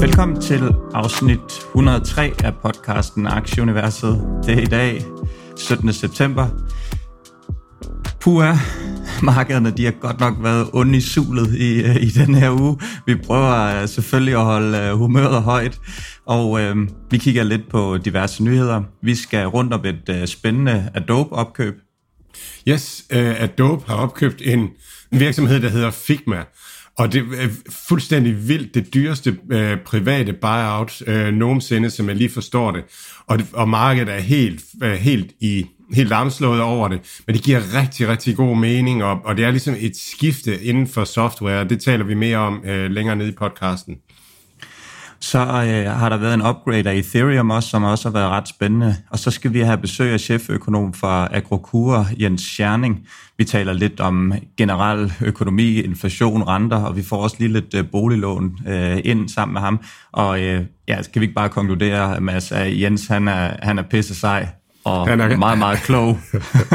Velkommen til afsnit 103 af podcasten Aktieuniverset. Det er i dag, 17. september. Pua, markederne de har godt nok været onde i sulet i, øh, i den her uge. Vi prøver øh, selvfølgelig at holde øh, humøret højt, og øh, vi kigger lidt på diverse nyheder. Vi skal rundt om et øh, spændende Adobe-opkøb. Yes, uh, Adobe har opkøbt en virksomhed, der hedder Figma, og det er fuldstændig vildt det dyreste øh, private buyout øh, nogensinde, som jeg lige forstår det. Og, og markedet er helt, øh, helt i helt lamslået over det, men det giver rigtig, rigtig god mening, og, og det er ligesom et skifte inden for software, og det taler vi mere om øh, længere nede i podcasten. Så øh, har der været en upgrade af Ethereum også, som også har været ret spændende. Og så skal vi have besøg af cheføkonom fra Agrokura, Jens Scherning. Vi taler lidt om generel økonomi, inflation, renter, og vi får også lige lidt øh, boliglån øh, ind sammen med ham. Og øh, ja, skal vi ikke bare konkludere, Mads, at Jens han er, han er pisse sej og han er, meget, meget klog.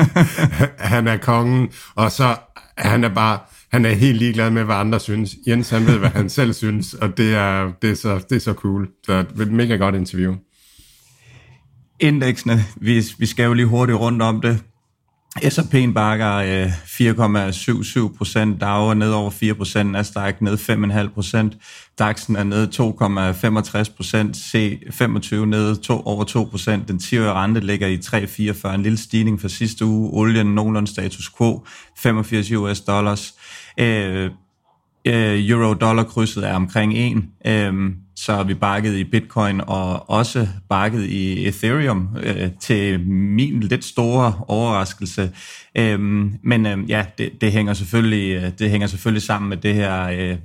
han er kongen, og så han er bare han er helt ligeglad med, hvad andre synes. Jens, han ved, hvad han selv synes, og det er, det er, så, det er så cool. Så et mega godt interview. Indeksene, vi, vi skal jo lige hurtigt rundt om det. S&P'en bakker øh, 4,77 procent, Dow er ned over 4 procent, Nasdaq ned 5,5 procent, DAX'en er ned 2,65 procent, C25 ned to, over 2 procent, den 10-årige rente ligger i 3,44, en lille stigning fra sidste uge, olien nogenlunde status quo, 85 US dollars, øh, øh, euro-dollar-krydset er omkring 1, øh, så vi bakket i bitcoin og også bakket i ethereum øh, til min lidt store overraskelse. Øh, men øh, ja, det, det, hænger selvfølgelig, øh, det hænger selvfølgelig sammen med det her øh,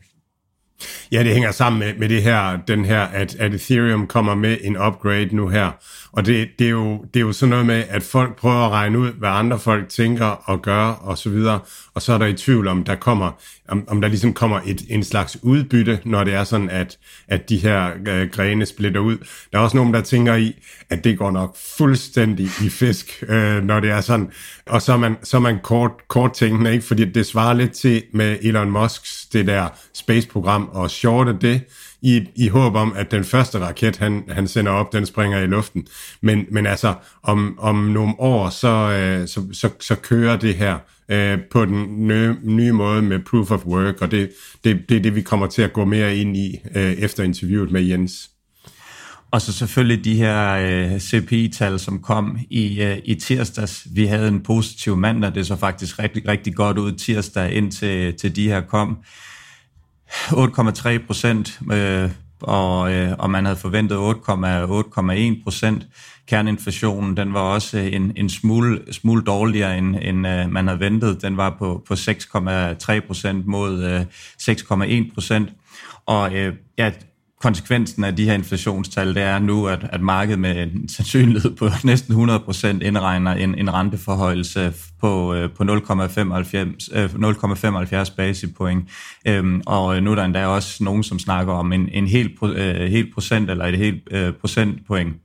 Ja, det hænger sammen med, med det her, den her, at, at Ethereum kommer med en upgrade nu her. Og det, det, er jo, det er jo sådan noget med, at folk prøver at regne ud, hvad andre folk tænker og gør og så videre. Og så er der i tvivl om, der kommer, om, om der ligesom kommer et, en slags udbytte, når det er sådan, at, at de her øh, grene splitter ud. Der er også nogen, der tænker i, at det går nok fuldstændig i fisk, øh, når det er sådan. Og så er man, så er man kort, kort tænkende, ikke? fordi det svarer lidt til med Elon Musks, det der space-program, og shorte det, i, i håb om, at den første raket, han, han sender op, den springer i luften. Men, men altså, om, om nogle år, så, øh, så, så, så kører det her øh, på den nye, nye måde med proof of work, og det, det, det er det, vi kommer til at gå mere ind i øh, efter interviewet med Jens. Og så selvfølgelig de her øh, CPI-tal, som kom i, øh, i tirsdags. Vi havde en positiv mandag, det så faktisk rigtig, rigtig godt ud tirsdag, indtil til de her kom. 8,3 procent, øh, og, øh, og man havde forventet 8,1 procent. Kerneinflationen, den var også øh, en, en smule, smule dårligere, end, end øh, man havde ventet. Den var på, på 6,3 procent mod øh, 6,1 procent. Og øh, ja, konsekvensen af de her inflationstal, det er nu, at, at markedet med en sandsynlighed på næsten 100% indregner en, en renteforhøjelse på, øh, på 0,75 øh, 0,75 basispoint. Øhm, og øh, nu er der endda også nogen, som snakker om en, en hel, øh, hel procent eller et helt øh, procentpoint.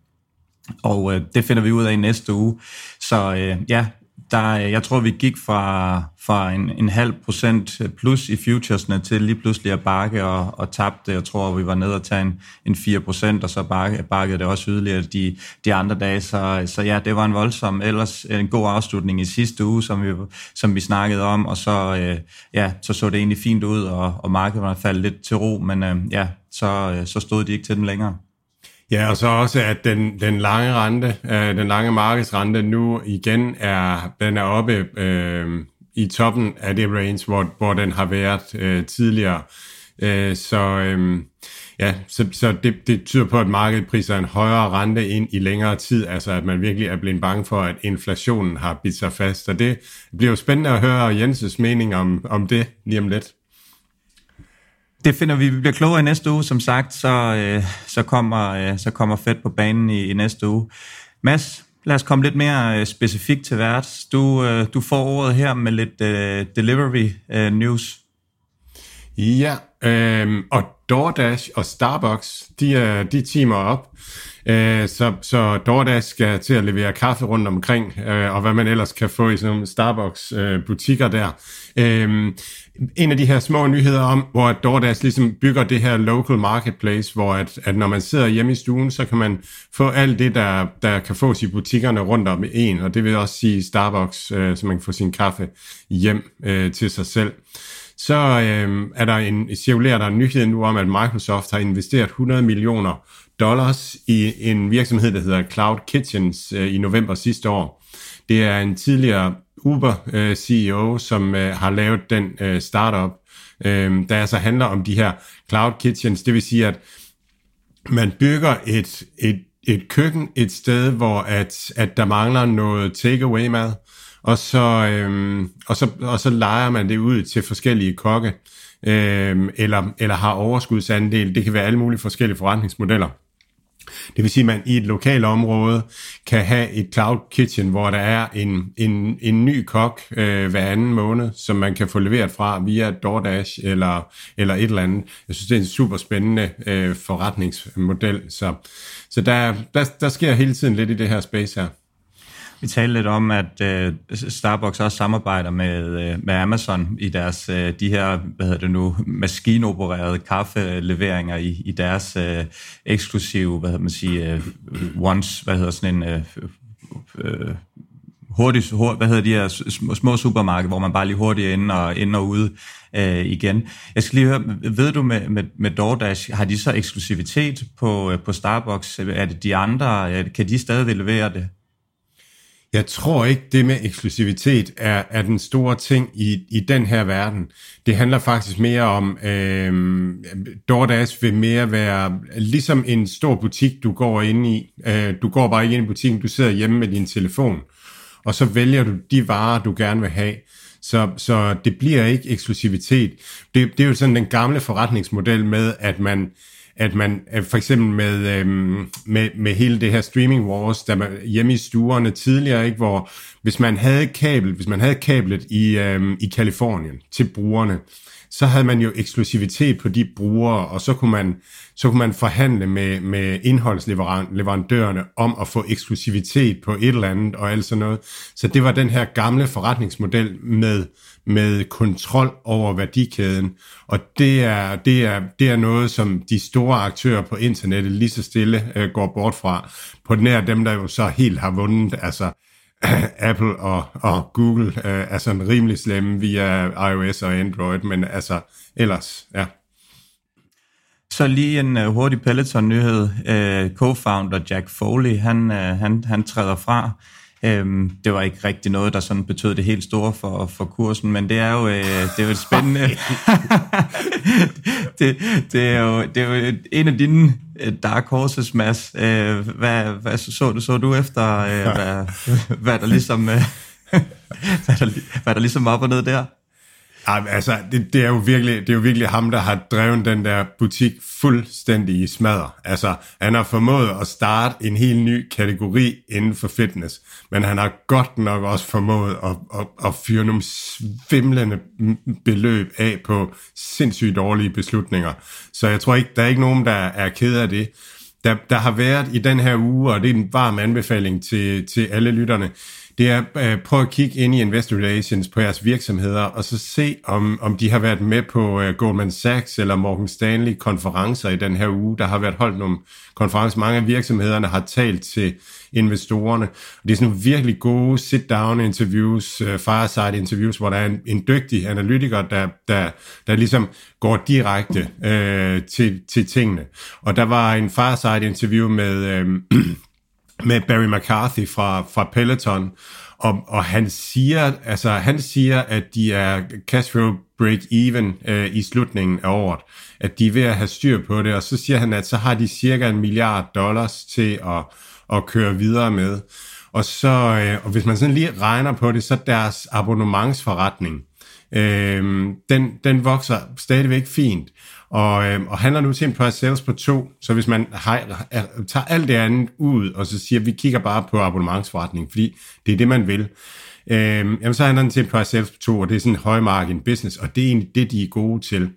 Og øh, det finder vi ud af i næste uge. Så øh, ja, der, jeg tror, vi gik fra, fra en, en halv procent plus i futuresne til lige pludselig at bakke og, og tabte. Jeg tror, vi var nede og tage en, en 4 procent, og så bakke, bakkede det også yderligere de, de andre dage. Så, så ja, det var en voldsom, ellers en god afslutning i sidste uge, som vi, som vi snakkede om, og så, øh, ja, så så det egentlig fint ud, og, og markedet var faldet lidt til ro, men øh, ja, så, øh, så stod de ikke til den længere. Ja, og så også, at den, den lange rente, øh, den lange markedsrente nu igen er, den er oppe øh, i toppen af det range, hvor, hvor den har været øh, tidligere. Øh, så øh, ja, så, så det, det tyder på, at markedet priser en højere rente ind i længere tid, altså at man virkelig er blevet bange for, at inflationen har bidt sig fast. Og det bliver jo spændende at høre Jenses mening om, om det lige om lidt. Det finder vi. Vi bliver klogere i næste uge, som sagt, så, øh, så, kommer, øh, så kommer Fed på banen i, i næste uge. Mads, lad os komme lidt mere øh, specifikt til værts. Du, øh, du får ordet her med lidt øh, delivery øh, news. Ja, øh, og DoorDash og Starbucks, de, de teamer op. Øh, så, så DoorDash skal til at levere kaffe rundt omkring, øh, og hvad man ellers kan få i sådan nogle Starbucks-butikker øh, der. Øhm, en af de her små nyheder om, hvor DoorDash ligesom bygger det her local marketplace, hvor at, at når man sidder hjemme i stuen, så kan man få alt det, der, der kan fås i butikkerne rundt om en, og det vil også sige Starbucks, så man kan få sin kaffe hjem til sig selv. Så øh, er der en, cirkulerer der en nyhed nu om, at Microsoft har investeret 100 millioner dollars i en virksomhed, der hedder Cloud Kitchens øh, i november sidste år. Det er en tidligere Uber-CEO, øh, som øh, har lavet den øh, startup, øh, der altså handler om de her Cloud Kitchens. Det vil sige, at man bygger et, et, et køkken et sted, hvor at, at der mangler noget takeaway mad, og så, øhm, og, så, og så leger man det ud til forskellige kokke, øhm, eller, eller har overskudsandel. Det kan være alle mulige forskellige forretningsmodeller. Det vil sige, at man i et lokalt område kan have et cloud kitchen, hvor der er en, en, en ny kok øh, hver anden måned, som man kan få leveret fra via DoorDash eller, eller et eller andet. Jeg synes, det er en super spændende øh, forretningsmodel. Så, så der, der, der sker hele tiden lidt i det her space her. Vi talte lidt om, at øh, Starbucks også samarbejder med, øh, med Amazon i deres øh, de her, hvad hedder det nu, maskinopererede kaffeleveringer i, i deres øh, eksklusive, hvad hedder man sige, øh, once, hvad hedder sådan en øh, øh, hurtigt, hurtigt, hvad hedder de her små, supermarkeder, hvor man bare lige hurtigt er inde og, inde og ude øh, igen. Jeg skal lige høre, ved du med, med, med DoorDash, har de så eksklusivitet på, øh, på Starbucks? Er det de andre, kan de stadig levere det? Jeg tror ikke, det med eksklusivitet er, er den store ting i, i den her verden. Det handler faktisk mere om, øh, DoorDash vil mere være ligesom en stor butik, du går ind i. Øh, du går bare ikke ind i butikken, du sidder hjemme med din telefon, og så vælger du de varer, du gerne vil have. Så, så det bliver ikke eksklusivitet. Det, det er jo sådan den gamle forretningsmodel med, at man at man øh, for eksempel med, øhm, med, med hele det her streaming wars, der man hjemme i stuerne tidligere, ikke, hvor hvis man havde kabel, hvis man havde kablet i, øhm, i Kalifornien til brugerne, så havde man jo eksklusivitet på de brugere, og så kunne man, så kunne man forhandle med, med indholdsleverandørerne om at få eksklusivitet på et eller andet og alt sådan noget. Så det var den her gamle forretningsmodel med, med kontrol over værdikæden. Og det er, det, er, det er noget, som de store aktører på internettet lige så stille øh, går bort fra. På nær dem, der jo så helt har vundet, altså Apple og, og Google øh, er sådan rimelig slemme via iOS og Android, men altså ellers, ja. Så lige en uh, hurtig Peloton-nyhed. Uh, co-founder Jack Foley, han, uh, han, han træder fra. Øhm, det var ikke rigtig noget, der sådan betød det helt store for, for kursen, men det er jo, øh, det er jo et spændende... det, det, er jo, det er jo en af dine øh, dark horses, Mads. Øh, hvad, hvad så, du, så du efter, øh, hvad, hvad der ligesom... Øh, hvad, der, hvad der ligesom op og ned der? Ej, altså, det, det, er jo virkelig, det er jo virkelig ham, der har drevet den der butik fuldstændig i smadder. Altså, han har formået at starte en helt ny kategori inden for fitness, men han har godt nok også formået at, at, at fyre nogle svimlende beløb af på sindssygt dårlige beslutninger. Så jeg tror ikke, der er ikke nogen, der er ked af det. Der, der har været i den her uge, og det er en varm anbefaling til, til alle lytterne, det er øh, prøv at kigge ind i investor relations på jeres virksomheder, og så se, om, om de har været med på øh, Goldman Sachs eller Morgan Stanley konferencer i den her uge. Der har været holdt nogle konferencer. Mange af virksomhederne har talt til investorerne. Det er sådan nogle virkelig gode sit-down interviews, øh, fireside interviews, hvor der er en, en dygtig analytiker, der, der, der ligesom går direkte øh, til, til tingene. Og der var en fireside interview med... Øh, med Barry McCarthy fra, fra Peloton, og, og han siger, altså han siger, at de er cash flow break even øh, i slutningen af året, at de er ved at have styr på det, og så siger han, at så har de cirka en milliard dollars til at, at køre videre med. Og så, øh, og hvis man sådan lige regner på det, så deres abonnementsforretning, øh, den, den vokser stadigvæk fint, og, øh, og handler nu til en price sales på to, så hvis man har, tager alt det andet ud, og så siger, at vi kigger bare på abonnementsforretning, fordi det er det, man vil, øh, jamen så handler den til en price sales på to, og det er sådan en højmargin business, og det er egentlig det, de er gode til.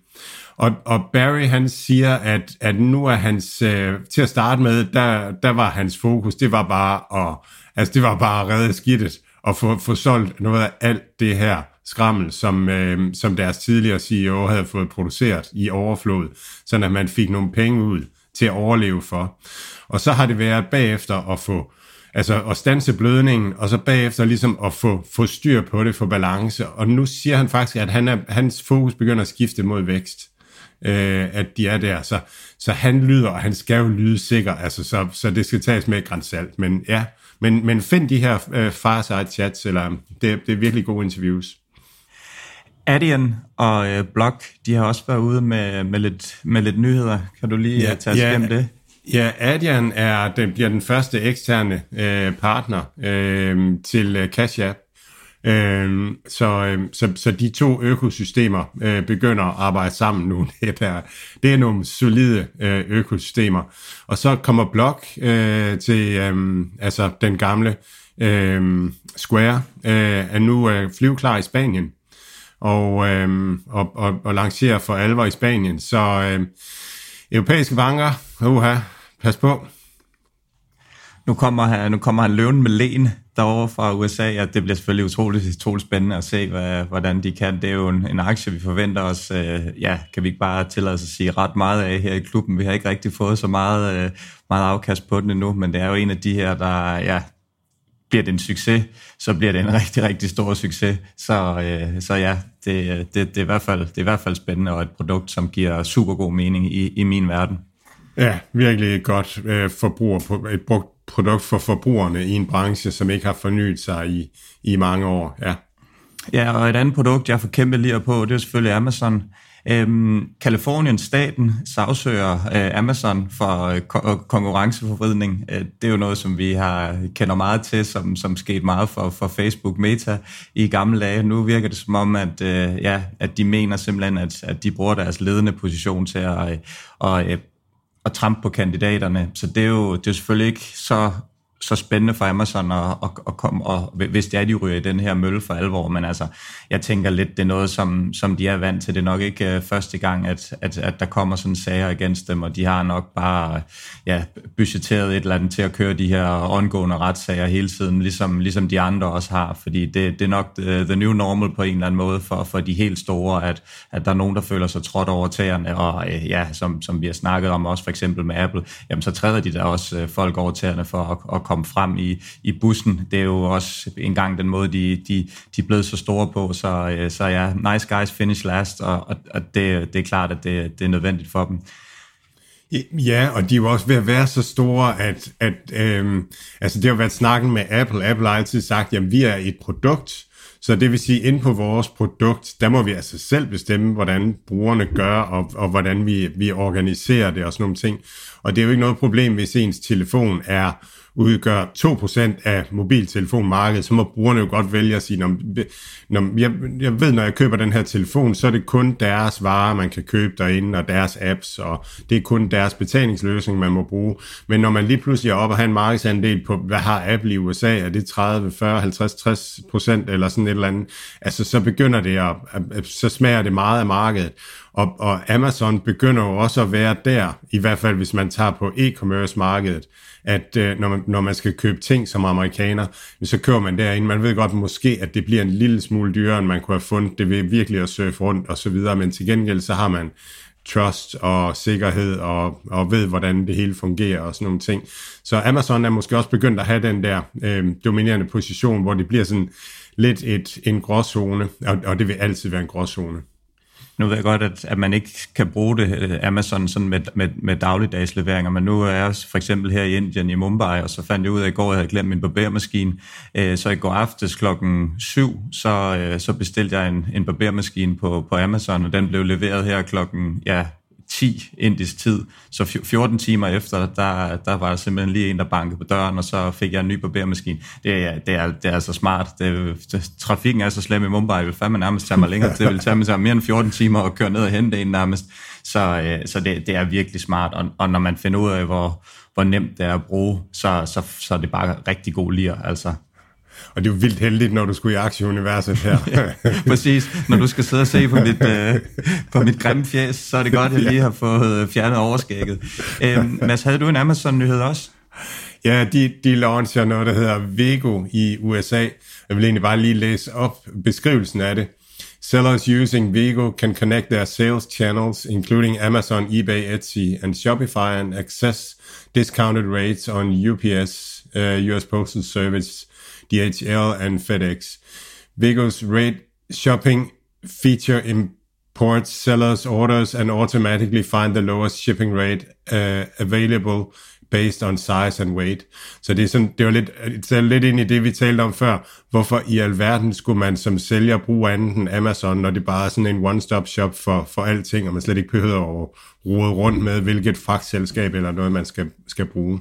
Og, og Barry han siger, at, at nu er hans, øh, til at starte med, der, der var hans fokus, det var bare at, altså det var bare at redde skidtet, og få, få solgt noget af alt det her skrammel, som, øh, som deres tidligere CEO havde fået produceret i overflod, så at man fik nogle penge ud til at overleve for. Og så har det været bagefter at få altså at stanse blødningen, og så bagefter ligesom at få, få styr på det, for balance. Og nu siger han faktisk, at han er, hans fokus begynder at skifte mod vækst øh, at de er der. Så, så han lyder, og han skal jo lyde sikker, altså, så, så det skal tages med et salt. Men ja, men, men find de her øh, fireside chats, eller det, det er virkelig gode interviews. Adyen og øh, Blog, de har også været ude med, med, lidt, med lidt nyheder. Kan du lige ja, tage os ja, det? Ja, Adyen er, den bliver den første eksterne øh, partner øh, til øh, Cash App. Øh, så, øh, så, så de to økosystemer øh, begynder at arbejde sammen nu. Det er, det er nogle solide øh, økosystemer. Og så kommer Block øh, til øh, altså den gamle øh, Square, øh, er nu øh, flyveklar i Spanien og, øh, og, og, og lancerer for alvor i Spanien. Så øh, europæiske banker, uha, pas på. Nu kommer han, nu kommer han løven med len derovre fra USA. Ja, det bliver selvfølgelig utroligt, utroligt spændende at se, hvad, hvordan de kan. Det er jo en, en aktie, vi forventer os, øh, ja, kan vi ikke bare tillade os at sige ret meget af her i klubben. Vi har ikke rigtig fået så meget, øh, meget afkast på den endnu, men det er jo en af de her, der, ja, bliver det en succes, så bliver det en rigtig, rigtig stor succes. Så, øh, så ja, det, det, det, er i hvert fald, det er i hvert fald spændende, og et produkt, som giver super god mening i, i min verden. Ja, virkelig et godt øh, forbruger, et brugt produkt for forbrugerne i en branche, som ikke har fornyet sig i, i mange år. Ja. ja, og et andet produkt, jeg får kæmpe lige på, det er selvfølgelig Amazon. Øhm, Kalifornien, staten, sagsøger øh, Amazon for øh, ko- øh, konkurrenceforvridning. Øh, det er jo noget, som vi har kender meget til, som, som skete meget for, for Facebook Meta i gamle dage. Nu virker det som om, at, øh, ja, at de mener simpelthen, at, at de bruger deres ledende position til at, øh, og, øh, at trampe på kandidaterne. Så det er jo det er selvfølgelig ikke så så spændende for Amazon at, at, at komme, og hvis det er, de ryger i den her mølle for alvor, men altså, jeg tænker lidt, det er noget, som, som de er vant til. Det er nok ikke uh, første gang, at, at, at der kommer sådan sager against dem, og de har nok bare ja, budgetteret et eller andet til at køre de her ongående retssager hele tiden, ligesom, ligesom de andre også har, fordi det, det er nok the, the new normal på en eller anden måde for, for de helt store, at, at der er nogen, der føler sig trådt over tæerne, og uh, ja, som, som vi har snakket om også for eksempel med Apple, jamen så træder de der også uh, folk over tæerne for at, at komme komme frem i, i bussen. Det er jo også engang den måde, de, de, de er blevet så store på. Så, øh, så ja, nice guys finish last, og, og, og det, det er klart, at det, det er nødvendigt for dem. Ja, og de er jo også ved at være så store, at, at øhm, altså det har været snakken med Apple. Apple har altid sagt, at vi er et produkt, så det vil sige, ind på vores produkt, der må vi altså selv bestemme, hvordan brugerne gør, og, og hvordan vi, vi organiserer det og sådan nogle ting. Og det er jo ikke noget problem, hvis ens telefon er udgør 2% af mobiltelefonmarkedet, så må brugerne jo godt vælge at sige, når, når, jeg, jeg ved, når jeg køber den her telefon, så er det kun deres varer, man kan købe derinde, og deres apps, og det er kun deres betalingsløsning, man må bruge. Men når man lige pludselig er oppe og har en markedsandel på, hvad har Apple i USA, er det 30, 40, 50, 60 procent, eller sådan et eller andet, altså så begynder det at, så smager det meget af markedet. Og, og Amazon begynder jo også at være der, i hvert fald hvis man tager på e-commerce-markedet, at øh, når, man, når man skal købe ting som amerikaner, så kører man derinde. Man ved godt måske, at det bliver en lille smule dyrere, end man kunne have fundet det ved virkelig at surfe rundt og så videre, men til gengæld så har man trust og sikkerhed og, og ved, hvordan det hele fungerer og sådan nogle ting. Så Amazon er måske også begyndt at have den der øh, dominerende position, hvor det bliver sådan lidt et, en gråzone, og, og det vil altid være en gråzone. Nu ved jeg godt, at, at man ikke kan bruge det øh, Amazon sådan med, med, med dagligdagsleveringer, men nu er jeg for eksempel her i Indien i Mumbai, og så fandt jeg ud af, i går, at jeg havde glemt min barbermaskine. Øh, så i går aftes klokken 7, så, øh, så bestilte jeg en, en barbermaskine på, på Amazon, og den blev leveret her klokken ja, 10 indisk tid. Så 14 timer efter, der, der var simpelthen lige en, der bankede på døren, og så fik jeg en ny barbermaskine. Det er, det er, det er altså smart. Det, det, trafikken er så slem i Mumbai, det vil fandme nærmest tage mig længere. Det vil tage mig mere end 14 timer at køre ned og hente en nærmest. Så, øh, så det, det er virkelig smart, og, og når man finder ud af, hvor, hvor nemt det er at bruge, så, så, så er det bare rigtig god lir. Altså. Og det er jo vildt heldigt, når du skulle i aktieuniverset her. ja, præcis. Når du skal sidde og se på mit, øh, på mit grimme fjes, så er det godt, at jeg lige har fået fjernet overskægget. Øh, Mads, havde du en Amazon-nyhed også? Ja, de, de launcher noget, der hedder Vego i USA. Jeg vil egentlig bare lige læse op beskrivelsen af det. Sellers using Vigo can connect their sales channels, including Amazon, eBay, Etsy, and Shopify, and access discounted rates on UPS, uh, US Postal Service, DHL, and FedEx. Vigo's rate shopping feature imports sellers' orders and automatically find the lowest shipping rate uh, available based on size and weight. Så det er, sådan, det var lidt, det er lidt ind i det, vi talte om før. Hvorfor i alverden skulle man som sælger bruge andet end Amazon, når det bare er sådan en one-stop shop for, for alting, og man slet ikke behøver at rode rundt med, hvilket fragtselskab eller noget, man skal, skal bruge.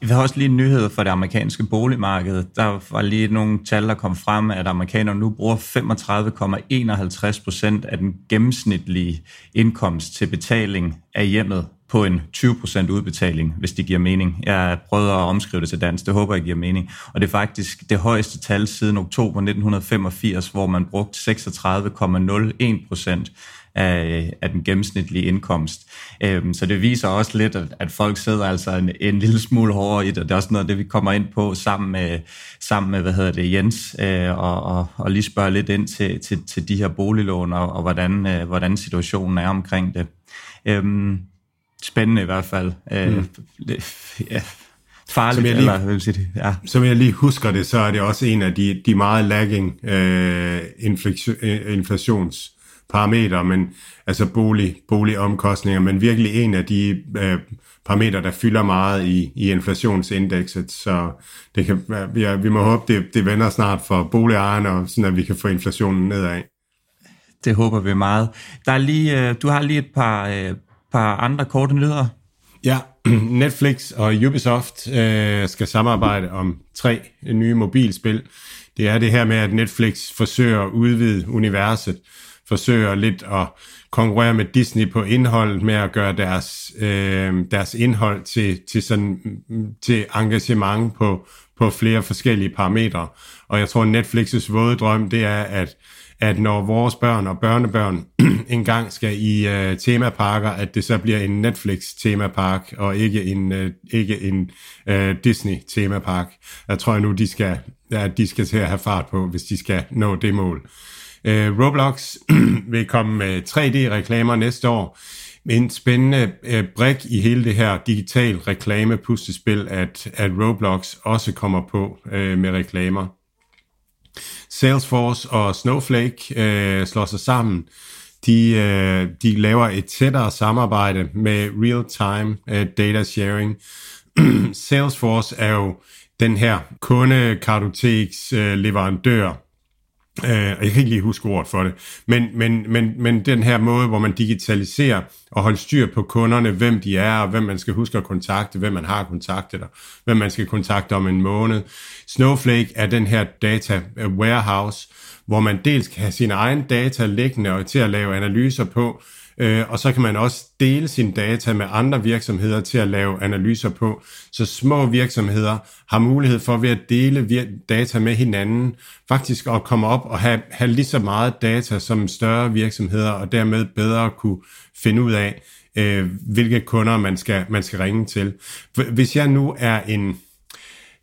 Vi har også lige en nyhed for det amerikanske boligmarked. Der var lige nogle tal, der kom frem, at amerikanerne nu bruger 35,51 procent af den gennemsnitlige indkomst til betaling af hjemmet på en 20% udbetaling, hvis det giver mening. Jeg prøvede at omskrive det til dansk, det håber jeg giver mening. Og det er faktisk det højeste tal siden oktober 1985, hvor man brugte 36,01% af, af den gennemsnitlige indkomst. Øhm, så det viser også lidt, at, at folk sidder altså en, en lille smule hårdere i det, det er også noget af det, vi kommer ind på sammen med, sammen med hvad hedder det, Jens, øh, og, og, og lige spørge lidt ind til, til, til de her boliglån, og, og hvordan, øh, hvordan situationen er omkring det. Øhm, spændende i hvert fald. Øh, mm. ja, farligt, som jeg lige, eller sige det. Ja. Som jeg lige husker det, så er det også en af de, de meget lagging øh, inflationsparametre, men altså bolig, boligomkostninger, men virkelig en af de øh, parametre, der fylder meget i, i inflationsindekset, så det kan, ja, vi må håbe, det, det vender snart for boligejerne, og sådan at vi kan få inflationen nedad. Det håber vi meget. Der er lige, øh, du har lige et par, øh, par andre korte nyheder? Ja, Netflix og Ubisoft øh, skal samarbejde om tre nye mobilspil. Det er det her med, at Netflix forsøger at udvide universet, forsøger lidt at konkurrere med Disney på indhold, med at gøre deres, øh, deres indhold til, til, sådan, til engagement på, på flere forskellige parametre. Og jeg tror, Netflix's våde drøm, det er, at at når vores børn og børnebørn engang skal i øh, temaparker, at det så bliver en Netflix-temapark, og ikke en, øh, ikke en øh, Disney-temapark. Jeg tror nu, de skal, ja, de skal til at have fart på, hvis de skal nå det mål. Øh, Roblox vil komme med 3D-reklamer næste år. En spændende øh, brik i hele det her digital reklame puslespil, at, at Roblox også kommer på øh, med reklamer. Salesforce og Snowflake øh, slår sig sammen. De, øh, de laver et tættere samarbejde med real-time øh, data sharing. Salesforce er jo den her kundekartoteks øh, leverandør Uh, jeg kan ikke lige huske ordet for det, men, men, men, men den her måde, hvor man digitaliserer og holder styr på kunderne, hvem de er, og hvem man skal huske at kontakte, hvem man har kontaktet, og hvem man skal kontakte om en måned. Snowflake er den her data øh, warehouse, hvor man dels kan have sine egne data liggende og til at lave analyser på, øh, og så kan man også dele sine data med andre virksomheder til at lave analyser på. Så små virksomheder har mulighed for ved at dele data med hinanden, faktisk at komme op og have, have lige så meget data som større virksomheder, og dermed bedre kunne finde ud af, øh, hvilke kunder man skal, man skal ringe til. Hvis jeg nu er en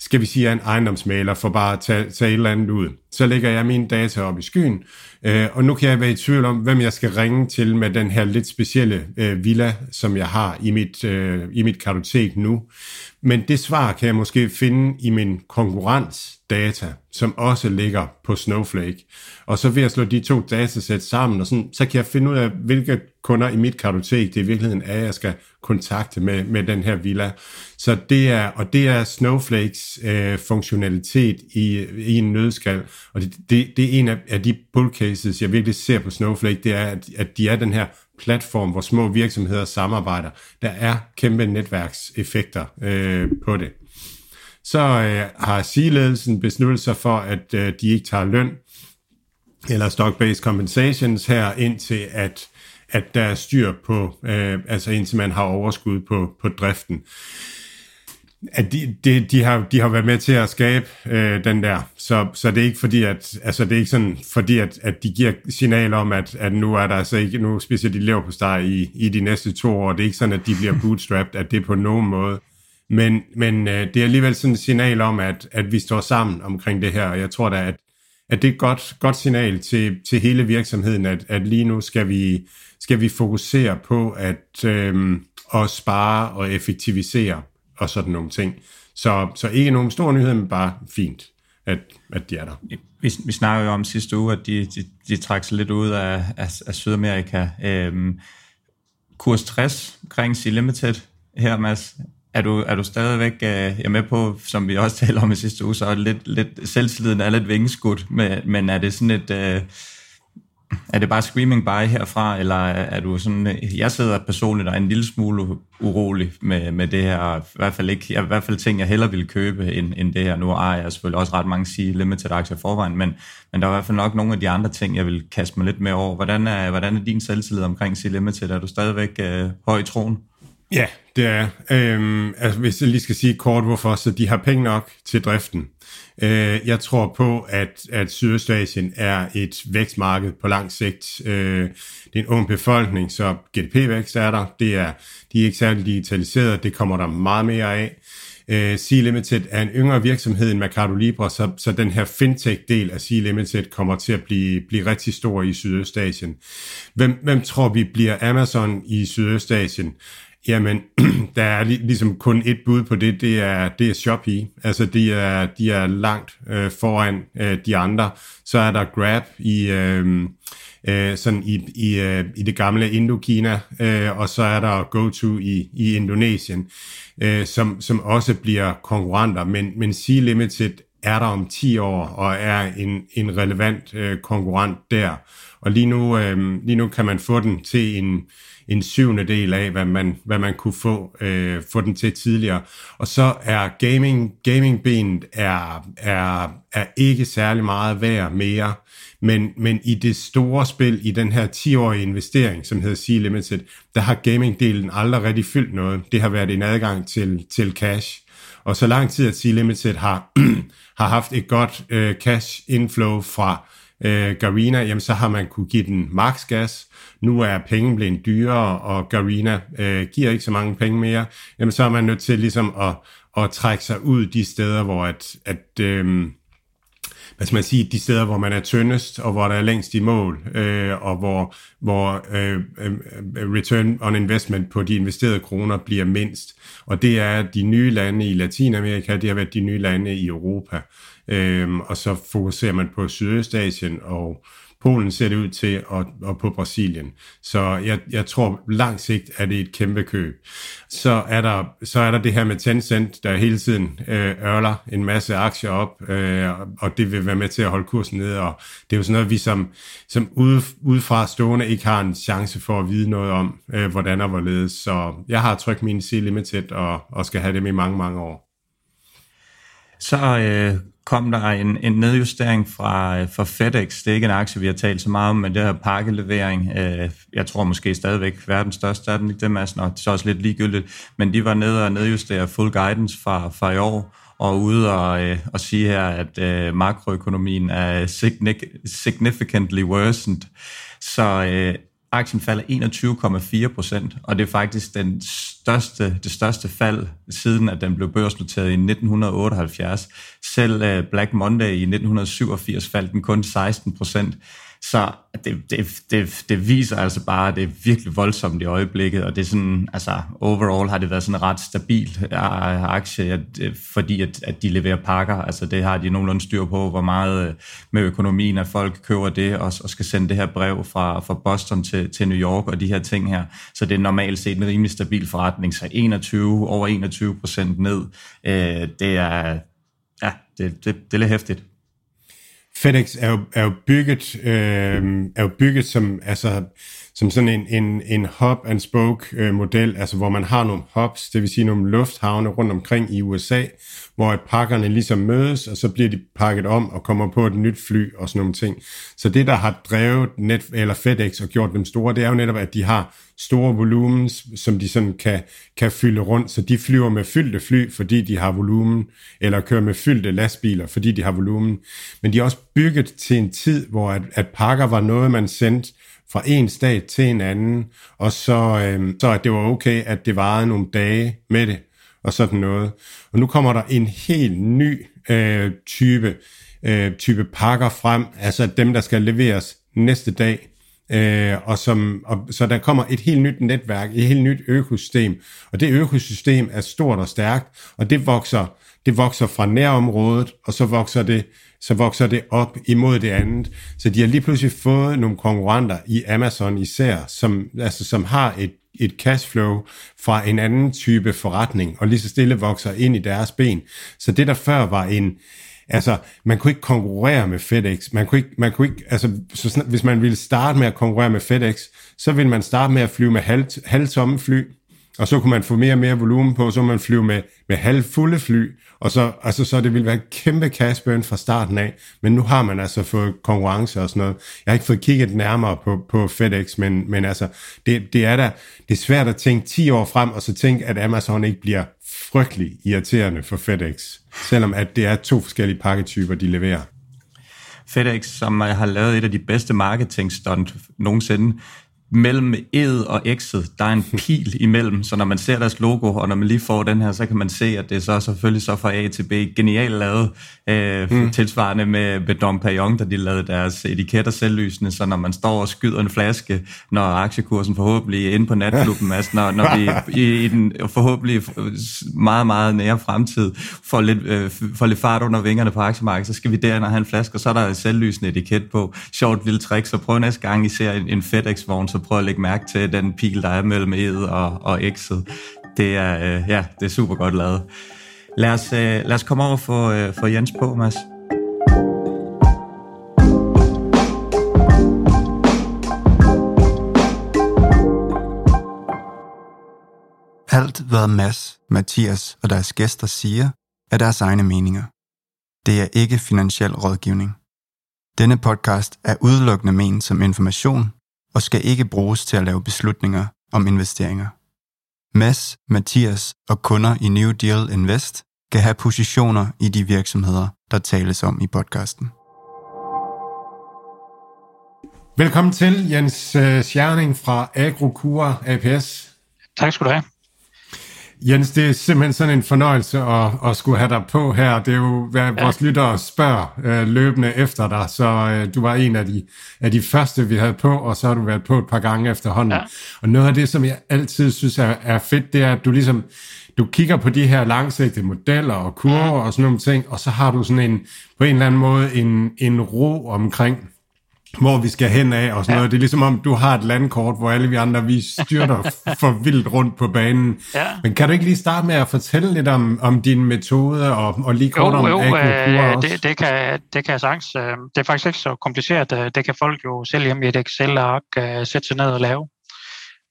skal vi sige, er en ejendomsmaler for bare at tage, tage et eller andet ud. Så lægger jeg mine data op i skyen, øh, og nu kan jeg være i tvivl om, hvem jeg skal ringe til med den her lidt specielle øh, villa, som jeg har i mit, øh, i mit kartotek nu. Men det svar kan jeg måske finde i min konkurrensdata, som også ligger på Snowflake. Og så ved at slå de to datasæt sammen, og sådan, så kan jeg finde ud af, hvilke kunder i mit kartotek det i virkeligheden er, jeg skal kontakte med, med den her villa. Så det er, og det er Snowflakes øh, funktionalitet i, i en nødskal. Og det, det, det er en af, af de bull cases, jeg virkelig ser på Snowflake, det er, at, at de er den her platform, hvor små virksomheder samarbejder. Der er kæmpe netværkseffekter øh, på det. Så øh, har C-ledelsen besluttet sig for, at øh, de ikke tager løn eller stock-based compensations her, indtil at, at der er styr på, øh, altså indtil man har overskud på, på driften at de, de, de, har, de har været med til at skabe øh, den der. Så, så det er ikke fordi, at, altså det er ikke sådan, fordi at, at de giver signal om, at, at nu er der altså ikke, nu spiser de lever på steg i, i de næste to år. Det er ikke sådan, at de bliver bootstrapped, at det er på nogen måde. Men, men øh, det er alligevel sådan et signal om, at, at vi står sammen omkring det her, og jeg tror da, at, at det er et godt, godt signal til, til hele virksomheden, at, at lige nu skal vi, skal vi fokusere på at, øh, at spare og effektivisere og sådan nogle ting. Så, så ikke nogen stor nyhed, men bare fint, at, at de er der. Vi, vi snakker jo om sidste uge, at de, de, de trak sig lidt ud af, af, af Sydamerika. Øhm, kurs 60 kring C Limited her, Mads. Er du, er du stadigvæk øh, jeg er med på, som vi også talte om i sidste uge, så er lidt, lidt selvsliden er lidt vingeskudt, men, men er det sådan et... Øh, er det bare screaming by herfra, eller er du sådan... Jeg sidder personligt og er en lille smule urolig med, med det her. I hvert fald ikke, jeg, i hvert fald ting, jeg hellere ville købe end, end det her. Nu ejer jeg selvfølgelig også ret mange sige limited aktier forvejen, men, men der er i hvert fald nok nogle af de andre ting, jeg vil kaste mig lidt mere over. Hvordan er, hvordan er din selvtillid omkring sige limited? Er du stadigvæk øh, høj i troen? Ja, det er. Øhm, altså, hvis jeg lige skal sige kort, hvorfor, så de har penge nok til driften. Øh, jeg tror på, at, at Sydøstasien er et vækstmarked på lang sigt. Øh, det er en ung befolkning, så GDP-vækst er der. Det er, de er ikke særlig digitaliseret, det kommer der meget mere af. Øh, C-Limited er en yngre virksomhed end Mercado Libre, så, så den her fintech-del af C-Limited kommer til at blive, blive rigtig stor i Sydøstasien. Hvem, hvem tror vi bliver Amazon i Sydøstasien? Jamen, der er ligesom kun et bud på det, det er, det er Shopee. Altså, de er, de er langt øh, foran øh, de andre. Så er der Grab i, øh, øh, sådan i, i, øh, i det gamle Indokina, øh, og så er der GoTo i, i Indonesien, øh, som, som også bliver konkurrenter. Men, men Sea Limited er der om 10 år og er en, en relevant øh, konkurrent der. Og lige nu, øh, lige nu kan man få den til en en syvende del af, hvad man, hvad man kunne få, øh, få den til tidligere. Og så er gaming, gamingbenet er, er, er ikke særlig meget værd mere, men, men i det store spil, i den her 10-årige investering, som hedder Sea Limited, der har gamingdelen aldrig rigtig fyldt noget. Det har været en adgang til, til cash. Og så lang tid, at Sea Limited har, har haft et godt øh, cash inflow fra øh, Garena, jamen så har man kunne give den max gas, nu er penge blevet dyrere, og Garina øh, giver ikke så mange penge mere, jamen så er man nødt til ligesom at, at trække sig ud de steder, hvor at, at øh, hvad skal man sige, de steder, hvor man er tyndest, og hvor der er længst i mål, øh, og hvor, hvor øh, øh, return on investment på de investerede kroner bliver mindst. Og det er de nye lande i Latinamerika, det har været de nye lande i Europa. Øh, og så fokuserer man på Sydøstasien og Polen ser det ud til, og, og på Brasilien. Så jeg, jeg tror langt sigt er det et kæmpe køb. Så er der, så er der det her med Tencent, der hele tiden øh, ørler en masse aktier op, øh, og det vil være med til at holde kursen nede. Og det er jo sådan noget, vi som, som ude, udefra stående ikke har en chance for at vide noget om, øh, hvordan og hvorledes. Så jeg har trykt min C-Limited og, og skal have dem i mange, mange år. Så øh, kom der en, en nedjustering fra, øh, fra FedEx. Det er ikke en aktie, vi har talt så meget om, men det her pakkelevering, øh, jeg tror måske stadigvæk verdens største er den ikke det, Mads, Nå, det er også lidt ligegyldigt, men de var nede og nedjustere full guidance fra, fra i år, og ude og, øh, og sige her, at øh, makroøkonomien er significantly worsened. Så øh, aktien falder 21,4 procent, og det er faktisk den største, det største fald siden, at den blev børsnoteret i 1978. Selv øh, Black Monday i 1987 faldt den kun 16 procent. Så det, det, det, det viser altså bare, at det er virkelig voldsomt i øjeblikket, og det er sådan, altså overall har det været sådan en ret stabil øh, aktie, at, øh, fordi at, at de leverer pakker, altså det har de nogenlunde styr på, hvor meget øh, med økonomien, at folk køber det, og, og skal sende det her brev fra, fra Boston til, til New York, og de her ting her, så det er normalt set en rimelig stabil forretning, så 21, over 21 procent ned, øh, det er, ja, det, det, det er lidt hæftigt. FedEx er jo, er jo bygget, øh, er jo bygget som, altså, som sådan en, en, en hub and spoke øh, model, altså hvor man har nogle hubs, det vil sige nogle lufthavne rundt omkring i USA, hvor at pakkerne ligesom mødes, og så bliver de pakket om og kommer på et nyt fly og sådan nogle ting. Så det, der har drevet Net, eller FedEx og gjort dem store, det er jo netop, at de har store volumen, som de sådan kan, kan fylde rundt, så de flyver med fyldte fly, fordi de har volumen, eller kører med fyldte lastbiler, fordi de har volumen. Men de er også bygget til en tid, hvor at, at pakker var noget, man sendte fra en stat til en anden, og så, øh, så at det var okay, at det varede nogle dage med det, og sådan noget. Og nu kommer der en helt ny øh, type, øh, type pakker frem, altså dem, der skal leveres næste dag, Øh, og, som, og så der kommer et helt nyt netværk, et helt nyt økosystem, og det økosystem er stort og stærkt, og det vokser, det vokser fra nærområdet, og så vokser det så vokser det op imod det andet. Så de har lige pludselig fået nogle konkurrenter i Amazon især, som, altså, som har et, et cashflow fra en anden type forretning, og lige så stille vokser ind i deres ben. Så det, der før var en, altså, man kunne ikke konkurrere med FedEx. Man kunne ikke, man kunne ikke altså, så snart, hvis man ville starte med at konkurrere med FedEx, så ville man starte med at flyve med halv, halvtomme fly, og så kunne man få mere og mere volumen på, så man flyve med, med halvfulde fly, og så, altså, så det ville være en kæmpe cash burn fra starten af, men nu har man altså fået konkurrence og sådan noget. Jeg har ikke fået kigget nærmere på, på FedEx, men, men altså, det, det er da, det er svært at tænke 10 år frem, og så tænke, at Amazon ikke bliver frygtelig irriterende for FedEx, selvom at det er to forskellige pakketyper, de leverer. FedEx, som har lavet et af de bedste marketing stunt nogensinde, mellem E'et og X'et, der er en pil imellem, så når man ser deres logo, og når man lige får den her, så kan man se, at det er så selvfølgelig så fra A til B. Genialt lavet, øh, mm. tilsvarende med, med Dom Perignon, da de lavede deres etiketter selvlysende, så når man står og skyder en flaske, når aktiekursen forhåbentlig er inde på natklubben, altså når, når vi i, i den forhåbentlig meget, meget nære fremtid får lidt, øh, får lidt fart under vingerne på aktiemarkedet, så skal vi derind og have en flaske, og så er der et selvlysende etiket på. Sjovt lille trick, så prøv næste gang, I ser en, en FedEx-vogn, så prøv at lægge mærke til den pil, der er mellem E'et og, og X'et. Det er, øh, ja, det er super godt lavet. Lad os, øh, lad os komme over for, øh, for Jens på, Mads. Alt, hvad Mads, Mathias og deres gæster siger, er deres egne meninger. Det er ikke finansiel rådgivning. Denne podcast er udelukkende ment som information og skal ikke bruges til at lave beslutninger om investeringer. Mads, Mathias og kunder i New Deal Invest kan have positioner i de virksomheder, der tales om i podcasten. Velkommen til Jens øh, Scherning fra AgroCura APS. Tak skal du have. Jens, det er simpelthen sådan en fornøjelse at, at skulle have dig på her. Det er jo, hvad ja. vores lyttere spørger øh, løbende efter dig, så øh, du var en af de, af de første, vi havde på, og så har du været på et par gange efterhånden. Ja. Og noget af det, som jeg altid synes er, er fedt, det er, at du ligesom, du kigger på de her langsigtede modeller og kurver og sådan nogle ting, og så har du sådan en, på en eller anden måde en, en ro omkring hvor vi skal hen af og sådan ja. noget. Det er ligesom om, du har et landkort, hvor alle vi andre, vi styrter for vildt rundt på banen. Ja. Men kan du ikke lige starte med at fortælle lidt om, om din metode og, og lige kort jo, om jo, øh, også? Det, det, kan, det kan jeg sagtens. Øh, det er faktisk ikke så kompliceret. Øh, det kan folk jo selv hjemme i et Excel-ark uh, sætte sig ned og lave.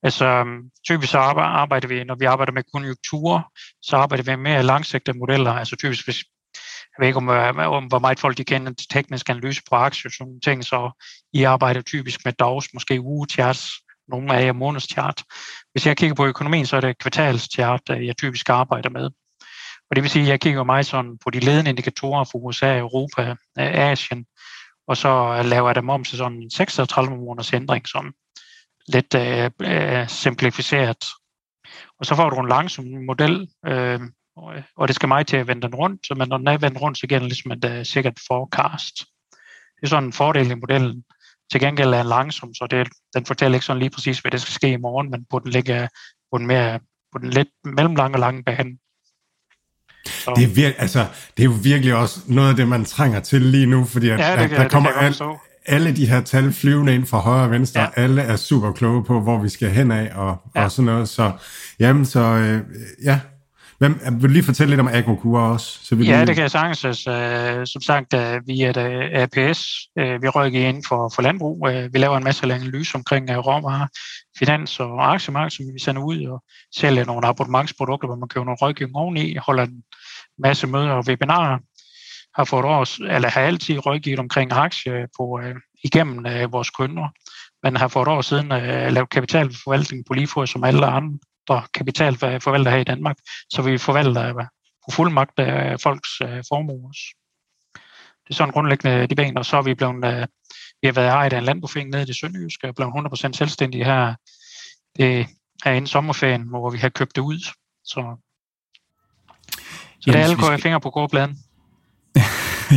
Altså, typisk så arbejder vi, når vi arbejder med konjunkturer, så arbejder vi med langsigtede modeller. Altså typisk, hvis jeg ved ikke, øh, om, om hvor meget folk de kender til teknisk analyse på aktier og sådan ting, så I arbejder typisk med dags, måske ugecharts, nogle af jer månedschart. Hvis jeg kigger på økonomien, så er det kvartalschart, øh, jeg typisk arbejder med. Og det vil sige, at jeg kigger meget sådan på de ledende indikatorer for USA, Europa, Asien, og så laver jeg dem om til sådan en 36 måneders ændring, sådan lidt øh, øh, simplificeret. Og så får du en langsom model, øh, og det skal meget til at vende den rundt, så når den er vendt rundt, så giver den ligesom et uh, sikkert forecast. Det er sådan en fordel i modellen. Til gengæld er den langsom, så det, den fortæller ikke sådan lige præcis, hvad det skal ske i morgen, men på den ligger på den, mere, på den lidt mellemlange og lange bane. Så. Det, er vir- altså, det er jo virkelig også noget af det, man trænger til lige nu, fordi at, ja, det, at der kommer al, alle de her tal flyvende ind fra højre og venstre, ja. alle er super kloge på, hvor vi skal hen af og, ja. og sådan noget. Så, jamen, så øh, ja, Hvem, vil du lige fortælle lidt om Agrokura også? Så vi ja, lige... det kan jeg sagtens. Altså, som sagt, vi er et APS. Vi rykker ind for, for landbrug. Vi laver en masse analyse omkring råvarer, finans og aktiemarked, som vi sender ud og sælger nogle abonnementsprodukter, hvor man køber nogle rådgivning oveni, holder en masse møder og webinarer, har fået år, eller har altid rådgivet omkring aktier på, øh, igennem øh, vores kunder, men har for et år siden øh, lavet kapitalforvaltning på lige fod som alle andre kapitalforvaltere her i Danmark, så vi forvalter på fuldmagt af folks øh, formuer. Det er sådan grundlæggende de ben, og så er vi blevet, øh, vi har været ejet af en landbofing nede i det sønderjyske, og blevet 100% selvstændige her det er inden sommerferien, hvor vi har købt det ud. Så, så det er alle skal... fingre på gårdpladen.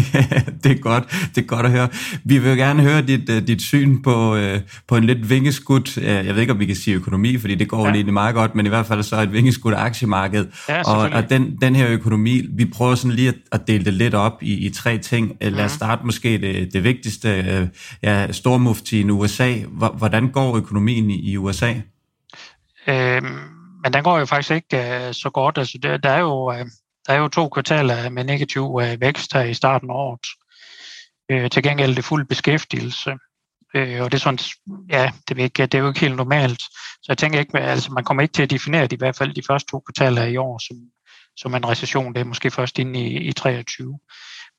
det er godt. Det er godt at høre. Vi vil gerne høre dit, uh, dit syn på, uh, på en lidt vingeskudt, uh, jeg ved ikke om vi kan sige økonomi, fordi det går ja. egentlig meget godt, men i hvert fald så et vingeskudt aktiemarked. Ja, og, og den, den her økonomi, vi prøver sådan lige at, at dele det lidt op i, i tre ting. Lad os mhm. starte måske det, det vigtigste. Ja, stormufti i USA. Hvordan går økonomien i, USA? Øhm, men den går jo faktisk ikke uh, så godt. Altså, der, der er jo... Uh, der er jo to kvartaler med negativ øh, vækst her i starten af året. Øh, til gengæld er det fuld beskæftigelse. Øh, og det er sådan, ja, det er, ikke, det er jo ikke helt normalt. Så jeg tænker ikke, altså man kommer ikke til at definere det, i hvert fald de første to kvartaler i år som, som en recession. Det er måske først inde i, i 23.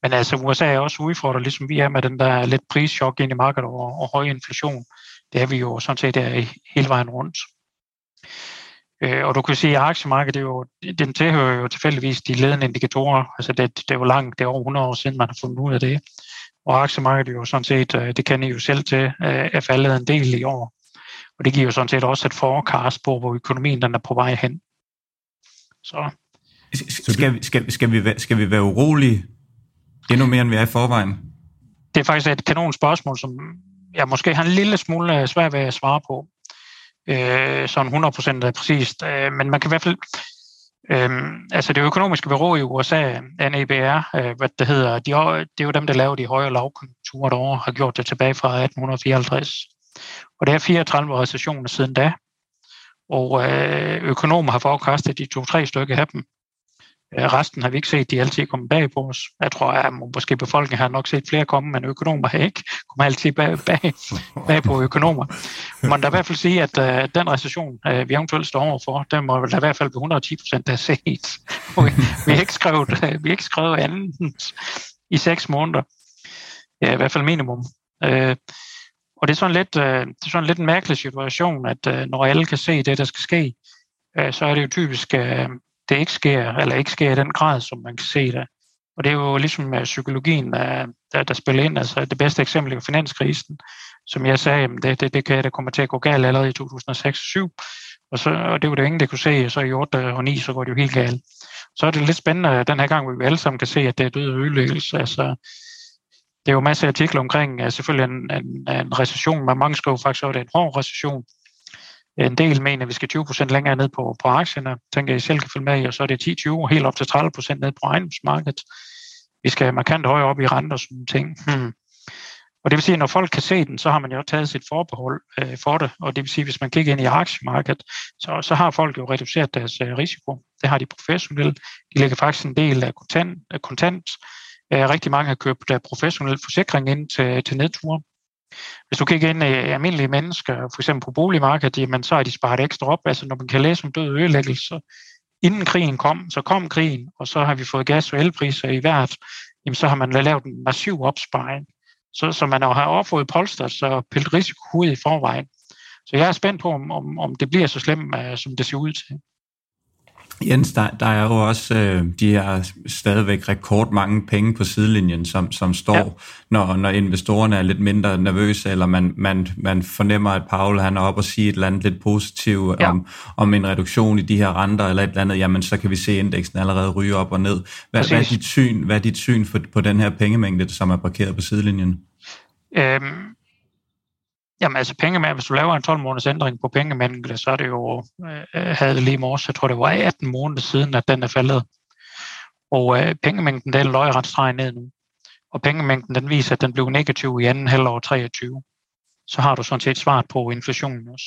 Men altså USA er også udfordret, ligesom vi er med den der lidt prischok ind i markedet og, og høj inflation. Det er vi jo sådan set der hele vejen rundt. Øh, og du kan sige, at aktiemarkedet, det er jo, den tilhører jo tilfældigvis de ledende indikatorer. Altså det, det er jo langt, det er over 100 år siden, man har fundet ud af det. Og aktiemarkedet er jo sådan set, øh, det kan I jo selv til, øh, er faldet en del i år. Og det giver jo sådan set også et forecast på, hvor økonomien den er på vej hen. Så. Skal, skal, skal, vi, skal vi være urolige endnu mere, end vi er i forvejen? Det er faktisk et kanon spørgsmål, som jeg måske har en lille smule svært ved at svare på øh, sådan 100% præcist. Øh, men man kan i hvert fald... Øh, altså det økonomiske bureau i USA, NABR, øh, hvad det hedder, de, det er jo dem, der laver de høje lavkonjunkturer derovre, har gjort det tilbage fra 1854. Og det er 34 recessioner siden da. Og øh, økonomer har forecastet de to-tre stykker af dem. Øh, resten har vi ikke set, de altid kommet bag på os. Jeg tror, at måske befolkningen har nok set flere komme, men økonomer har ikke kommet altid bag, bag, bag på økonomer. Man da i hvert fald sige, at uh, den recession, uh, vi eventuelt står overfor, den må der i hvert fald på 110 procent af set. vi, vi, har ikke skrevet, uh, vi har ikke skrevet andet i seks måneder. Ja, i hvert fald minimum. Uh, og det er sådan lidt, uh, det er sådan lidt en mærkelig situation, at uh, når alle kan se det, der skal ske, uh, så er det jo typisk uh, det ikke sker, eller ikke sker i den grad, som man kan se det. Og det er jo ligesom uh, psykologien, der, der, der spiller ind. Altså det bedste eksempel er finanskrisen. Som jeg sagde, jamen det, det, det kan det kommer til at gå galt allerede i 2006-2007. Og, så, og det var det ingen, der kunne se, og så i 8 og 9, så går det jo helt galt. Så er det lidt spændende den her gang, hvor vi alle sammen kan se, at det er død og ødelæggelse. Altså, det er jo masser af artikler omkring, altså selvfølgelig en, en, en recession, men mange skriver faktisk, at det er en hård recession. En del mener, at vi skal 20% længere ned på, på aktierne, tænker jeg selv kan følge med i, og så er det 10-20, helt op til 30% ned på ejendomsmarkedet. Vi skal markant højere op i renter og sådan ting. Hmm. Og det vil sige, at når folk kan se den, så har man jo taget sit forbehold øh, for det. Og det vil sige, at hvis man kigger ind i aktiemarkedet, så, så har folk jo reduceret deres øh, risiko. Det har de professionelt. De lægger faktisk en del af kontant. Af kontant. Øh, rigtig mange har købt øh, professionel forsikring ind til, til nedture. Hvis du kigger ind i almindelige mennesker, for eksempel på boligmarkedet, jamen, så har de sparet ekstra op. Altså når man kan læse om død og ødelæggelse, inden krigen kom, så kom krigen, og så har vi fået gas- og elpriser i hvert, jamen, så har man lavet en massiv opsparing. Så, så man har opfået polster, så pillet risiko ud i forvejen. Så jeg er spændt på, om, om, om det bliver så slemt, øh, som det ser ud til. Jens, der, der er jo også øh, de her stadigvæk rekordmange penge på sidelinjen, som, som står, ja. når, når investorerne er lidt mindre nervøse, eller man, man, man fornemmer, at Paul han er op og siger et eller andet lidt positivt ja. om, om en reduktion i de her renter, eller et eller andet, jamen så kan vi se indeksen allerede ryge op og ned. Hvad, hvad, er, dit syn, hvad er dit syn for, på den her pengemængde, som er parkeret på sidelinjen? Øhm, Jamen altså pengemænd, hvis du laver en 12 måneders ændring på pengemængden, så er det jo, øh, havde det lige morges, jeg tror det var 18 måneder siden, at den er faldet. Og øh, pengemængden, den løg ret streg ned nu. Og pengemængden, den viser, at den blev negativ i anden halvår 23. Så har du sådan set svaret på inflationen også.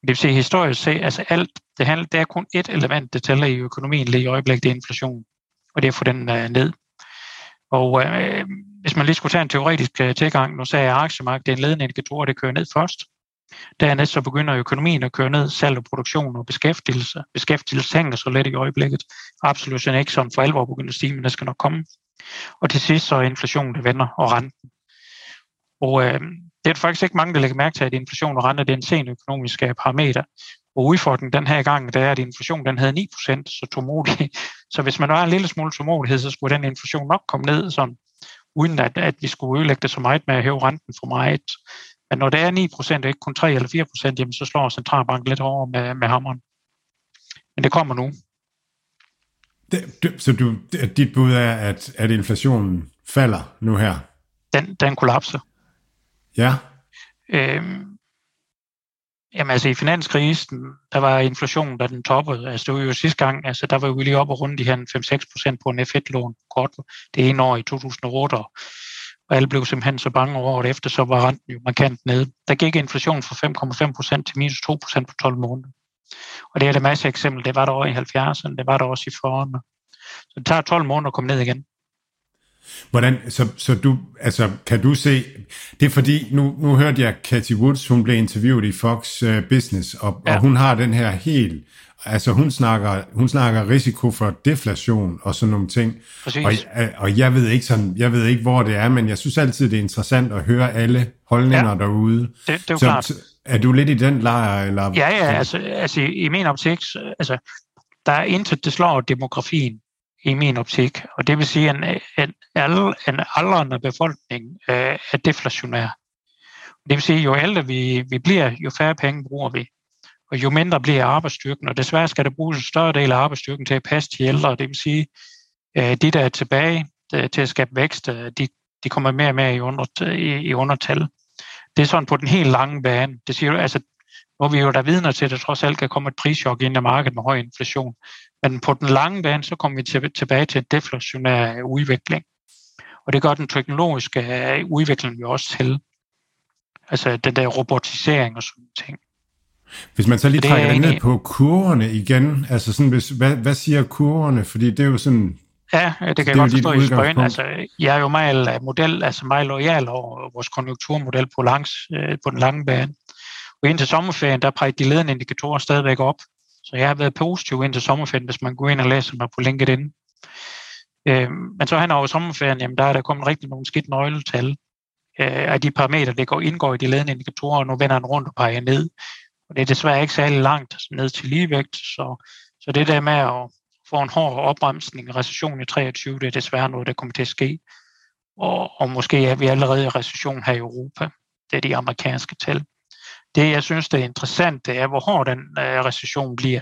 Det vil sige, historisk set, altså alt Det, handler, det er kun et element, det tæller i økonomien lige i øjeblikket, det er inflation. Og det er at få den øh, ned. Og øh, hvis man lige skulle tage en teoretisk øh, tilgang, nu sagde jeg, at aktiemarkedet er en ledende indikator, det kører ned først. Dernæst så begynder økonomien at køre ned, salg og produktion og beskæftigelse. Beskæftigelse hænger så lidt i øjeblikket. Absolut ikke sådan for alvor begynder at stige, men det skal nok komme. Og til sidst så er inflationen, der vender, og renten. Og øh, det er faktisk ikke mange, der lægger mærke til, at inflation og rente det er en sen økonomisk øh, parameter. Og udfordringen den her gang, det er, at inflation den havde 9%, så tålmodig. Så hvis man var en lille smule tålmodighed, så skulle den inflation nok komme ned, sådan, uden at, at vi skulle ødelægge det så meget med at hæve renten for meget. Men når det er 9% og ikke kun 3 eller 4%, jamen så slår centralbanken lidt over med, med hammeren. Men det kommer nu. Det, så du, dit bud er, at, at inflationen falder nu her? Den, den kollapser. Ja. Øhm, jamen altså i finanskrisen, der var inflationen, da den toppede. Altså det var jo sidste gang, altså der var jo lige op og rundt de her 5-6% på en F1-lån kort det ene år i 2008. Og alle blev simpelthen så bange over at efter, så var renten jo markant nede. Der gik inflationen fra 5,5% til minus 2% på 12 måneder. Og det er der masser af eksempler. Det var der over i 70'erne, det var der også i 40'erne. Så det tager 12 måneder at komme ned igen. Hvordan, så, så du, altså, kan du se, det er fordi, nu, nu hørte jeg Cathy Woods, hun blev interviewet i Fox uh, Business, og, ja. og hun har den her helt, altså hun snakker, hun snakker risiko for deflation og sådan nogle ting. Og, og jeg ved ikke sådan, jeg ved ikke, hvor det er, men jeg synes altid, det er interessant at høre alle holdninger ja, derude. Det, det er jo så, klart. Er du lidt i den lejr? Eller? Ja, ja, altså, altså i min optik, altså, der er intet, det slår demografien i min optik. Og det vil sige, at en, en, en aldrende befolkning øh, er deflationær. Det vil sige, at jo ældre vi, vi bliver, jo færre penge bruger vi. Og jo mindre bliver arbejdsstyrken. Og desværre skal der bruges en større del af arbejdsstyrken til at passe til ældre. Det vil sige, at de, der er tilbage øh, til at skabe vækst, øh, de, de kommer mere og mere i, under, i, i undertal. Det er sådan på den helt lange bane. Det siger altså, hvor vi jo der vidner til, at der trods alt kan komme et prischok ind i markedet med høj inflation. Men på den lange bane, så kommer vi til, tilbage til en deflationær udvikling. Og det gør den teknologiske øh, udvikling jo også til. Altså den der robotisering og sådan ting. Hvis man så lige det trækker det ned på kurverne igen, altså sådan, hvis, hvad, hvad siger kurverne? Fordi det er jo sådan... Ja, det kan jeg godt forstå, I spørger Altså, jeg er jo meget model, altså meget lojal over vores konjunkturmodel på, langs, øh, på den lange bane. Og indtil sommerferien, der prægte de ledende indikatorer stadigvæk op. Så jeg har været positiv indtil sommerferien, hvis man går ind og læser mig på LinkedIn. Øh, men så hen over sommerferien, jamen der er der kommet rigtig nogle skidt nøgletal øh, af de parametre, der går, indgår i de ledende indikatorer, og nu vender den rundt og peger ned. Og det er desværre ikke særlig langt ned til ligevægt, så, så det der med at få en hård opbremsning, i recession i 23, det er desværre noget, der kommer til at ske. Og, og måske er vi allerede i recession her i Europa. Det er de amerikanske tal. Det, jeg synes, det er interessant, det er, hvor hård den øh, recession bliver.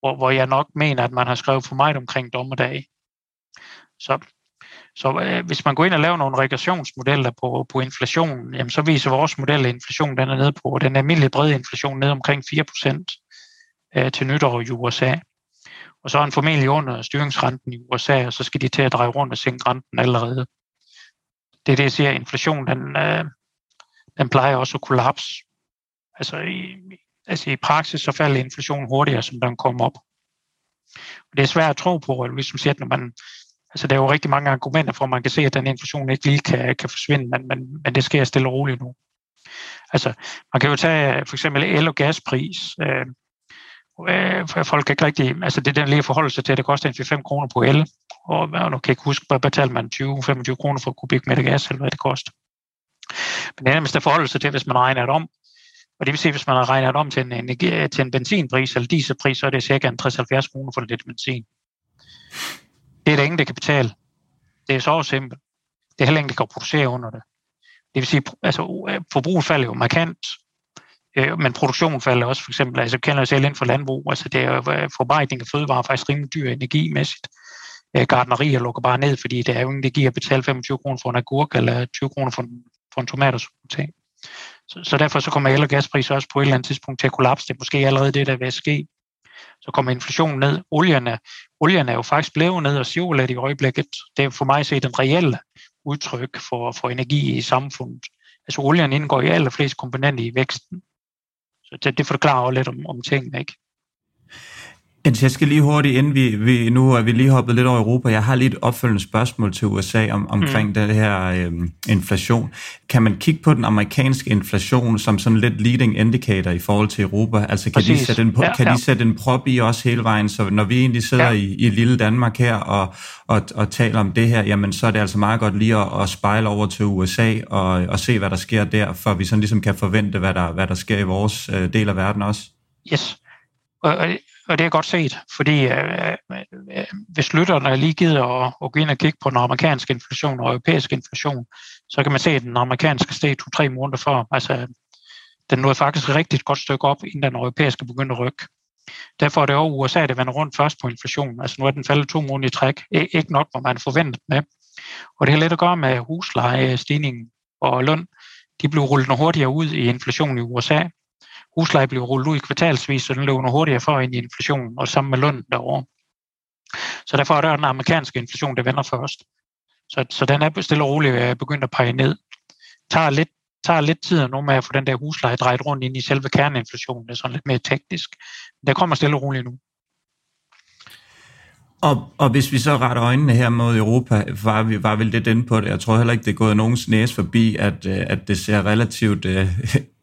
Hvor, hvor jeg nok mener, at man har skrevet for meget omkring dommedag. Så, så øh, hvis man går ind og laver nogle regressionsmodeller på, på inflationen, jamen, så viser vores model, at inflationen den er nede på den almindelige brede inflation ned omkring 4% øh, til nytår i USA. Og så er den formentlig under styringsrenten i USA, og så skal de til at dreje rundt og sænke renten allerede. Det er det, jeg siger, at inflationen den, øh, den plejer også at kollapse Altså i, altså i praksis så falder inflationen hurtigere, som den kommer op. Og det er svært at tro på, at ligesom siger, når man, altså der er jo rigtig mange argumenter for, at man kan se, at den inflation ikke lige kan, kan forsvinde, men, men, men det sker stille og roligt nu. Altså, man kan jo tage for eksempel el- og gaspris. Øh, øh, folk kan ikke rigtig, altså det er den lige forhold sig til, at det koster 5 kroner på el, og nu kan jeg ikke huske, hvad betaler man 20-25 kroner for kubikmeter gas, eller hvad det koster. Men det er nærmest at forholde sig til, hvis man regner det om, og det vil sige, hvis man har regnet om til en, energi, til en benzinpris eller dieselpris, så er det cirka 60-70 kroner for lidt benzin. Det er der ingen, der kan betale. Det er så simpelt. Det er heller ingen, der kan producere under det. Det vil sige, altså forbruget falder jo markant, øh, men produktionen falder også. For eksempel, altså kender jeg selv inden for landbrug, altså det er øh, forarbejdning af fødevarer faktisk rimelig dyr energimæssigt. Øh, gardnerier lukker bare ned, fordi det er jo ingen, der giver at betale 25 kroner for en agurk eller 20 kroner for en, for en tomat og sådan ting. Så, så derfor så kommer el- og gaspriser også på et eller andet tidspunkt til at kollapse. Det er måske allerede det, der vil ske. Så kommer inflationen ned. Olierne, olierne er jo faktisk blevet ned og siger i øjeblikket. Det er for mig set en reelle udtryk for, for energi i samfundet. Altså olien indgår i allerflest komponenter i væksten. Så det, det forklarer jo lidt om, om tingene, ikke? Jeg skal lige hurtigt, inden vi, vi, nu er vi lige hoppet lidt over Europa, jeg har lige et opfølgende spørgsmål til USA om, omkring mm. den her øh, inflation. Kan man kigge på den amerikanske inflation som sådan lidt leading indicator i forhold til Europa? Altså kan, de sætte, en, ja, kan ja. de sætte en prop i os hele vejen, så når vi egentlig sidder ja. i, i lille Danmark her og, og, og taler om det her, jamen så er det altså meget godt lige at, at spejle over til USA og, og se, hvad der sker der, for vi sådan ligesom kan forvente, hvad der, hvad der sker i vores øh, del af verden også. Yes. Og, og og det er godt set, fordi øh, øh, øh hvis lytterne lige gider at, at gå ind og kigge på den amerikanske inflation og europæisk inflation, så kan man se, at den amerikanske steg to-tre måneder før. Altså, den nåede faktisk et rigtig godt stykke op, inden den europæiske begyndte at rykke. Derfor er det over USA, der vender rundt først på inflationen. Altså nu er den faldet to måneder i træk. Ikke nok, hvor man forventet med. Og det har lidt at gøre med huslejestigningen og løn. De blev rullet noget hurtigere ud i inflationen i USA, husleje blev rullet ud i kvartalsvis, så den løb noget hurtigere for ind i inflationen, og sammen med løn derovre. Så derfor er der den amerikanske inflation, der vender først. Så, så den er stille og roligt øh, begyndt at pege ned. Tager lidt, tager lidt tid nu med at få den der husleje drejet rundt ind i selve kerneinflationen. Det er sådan lidt mere teknisk. Men der kommer stille og roligt nu. Og, og hvis vi så retter øjnene her mod Europa, var vi var vel lidt inde på det. Jeg tror heller ikke, det er gået nogens næse forbi, at, øh, at det ser relativt øh,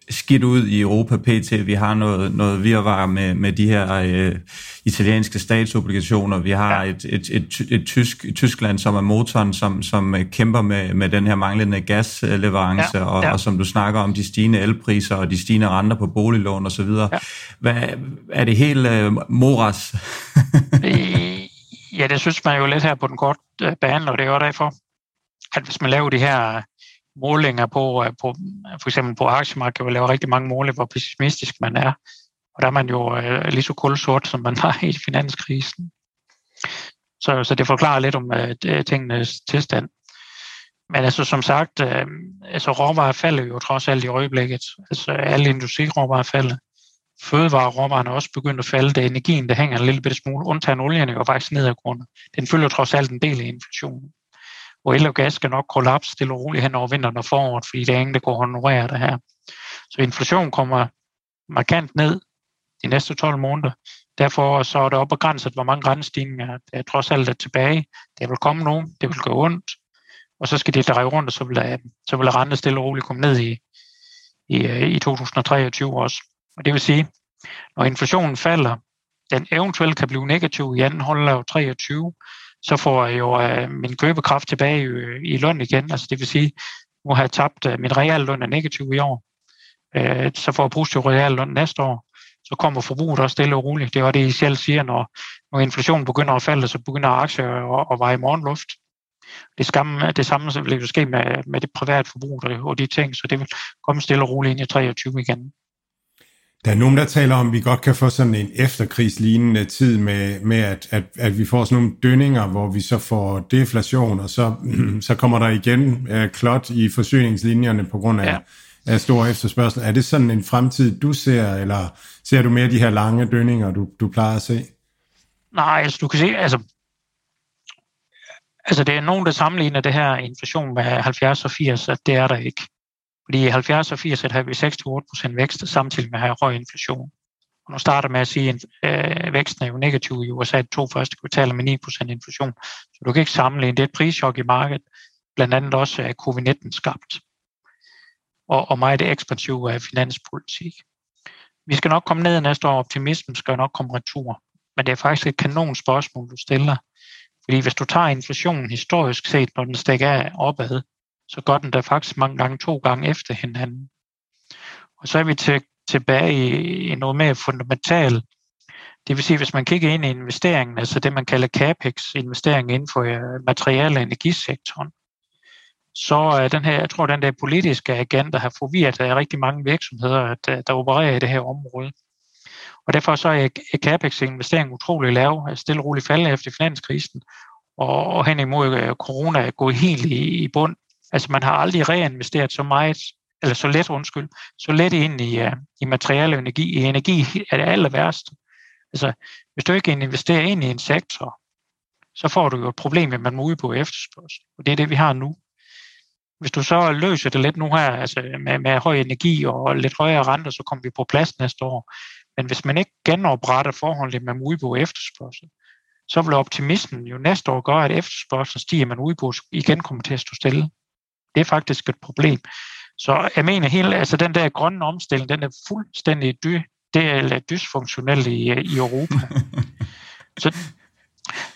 skidt ud i Europa pt. Vi har noget, noget virvar med, med de her øh, italienske statsobligationer. Vi har ja. et, et, et, et, tysk, et Tyskland, som er motoren, som, som øh, kæmper med, med den her manglende gasleverance, ja. Og, ja. og som du snakker om, de stigende elpriser og de stigende renter på boliglån osv. Ja. Hvad, er det helt øh, moras? ja, det synes man jo lidt her på den korte øh, bane, og det er jo derfor, at hvis man laver de her målinger på, øh, på for eksempel på aktiemarkedet, hvor man lave rigtig mange målinger, hvor pessimistisk man er. Og der er man jo øh, lige så kulsort, som man var i finanskrisen. Så, så det forklarer lidt om øh, tingenes tilstand. Men altså som sagt, øh, altså råvarer falder jo trods alt i øjeblikket. Altså alle industriråvarer falder. Fødevareråvarerne er også begyndt at falde. Det energien, der hænger en lille bitte smule. Undtagen olien er jo faktisk nedadgående. Den følger trods alt en del af inflationen hvor el og gas skal nok kollapse stille og roligt hen over vinteren og foråret, fordi der er ingen, der går honorere det her. Så inflation kommer markant ned de næste 12 måneder. Derfor så er det op grænset, hvor mange grænsestigninger der trods alt er tilbage. Det vil komme nogen, det vil gå ondt, og så skal det dreje rundt, og så vil, så vil rente stille og roligt komme ned i, i, i 2023 også. Og det vil sige, når inflationen falder, den eventuelt kan blive negativ i anden halvår af 23, så får jeg jo øh, min købekraft tilbage i, i løn igen. Altså det vil sige, nu har jeg tabt, øh, min realløn er negativ i år. Øh, så får jeg positiv realløn næste år. Så kommer forbruget også stille og roligt. Det var det, I selv siger, når, når inflationen begynder at falde, så begynder aktier at, at veje morgenluft. Det, skamme, det samme vil jo ske med, med det private forbrug og de ting, så det vil komme stille og roligt ind i 23 igen. Der er nogen, der taler om, at vi godt kan få sådan en efterkrigslignende tid med, med at, at, at vi får sådan nogle dønninger, hvor vi så får deflation, og så, så kommer der igen uh, klot i forsyningslinjerne på grund af, ja. af stor efterspørgsel. Er det sådan en fremtid, du ser, eller ser du mere de her lange dønninger, du, du plejer at se? Nej, altså du kan se, altså, altså det er nogen, der sammenligner det her inflation med 70 og 80, at det er der ikke. Fordi i 70 og 80 havde vi 6-8% vækst, samtidig med at have høj inflation. Og nu starter med at sige, at øh, væksten er jo negativ i USA de to første kvartaler med 9% inflation. Så du kan ikke sammenligne det er et prischok i markedet, blandt andet også af covid-19 skabt. Og, og meget det af finanspolitik. Vi skal nok komme ned næste år, optimismen skal nok komme retur. Men det er faktisk et kanon spørgsmål, du stiller. Fordi hvis du tager inflationen historisk set, når den stikker af opad, så gør den der faktisk mange gange to gange efter hinanden. Og så er vi til, tilbage i, i noget mere fundamentalt. Det vil sige, hvis man kigger ind i investeringen, altså det man kalder CAPEX, investering inden for øh, uh, materiale- og energisektoren, så er den her, jeg tror, den der politiske agenda har forvirret af rigtig mange virksomheder, at, øh, der opererer i det her område. Og derfor så er CAPEX investering utrolig lav, stille og roligt faldende efter finanskrisen, og, og hen imod øh, corona er gået helt i, i bund. Altså man har aldrig reinvesteret så meget, eller så let, undskyld, så let ind i, uh, i materiale og energi. I energi er det aller værste. Altså, hvis du ikke investerer ind i en sektor, så får du jo et problem, at man må ud på efterspørgsel. Og det er det, vi har nu. Hvis du så løser det lidt nu her, altså med, med høj energi og lidt højere renter, så kommer vi på plads næste år. Men hvis man ikke genopretter forholdet med udbud og efterspørgsel, så vil optimismen jo næste år gøre, at efterspørgselen stiger, men udbud igen kommer til at stå stille. Det er faktisk et problem. Så jeg mener helt, altså den der grønne omstilling, den er fuldstændig dy, det er dysfunktionel i, i Europa. så,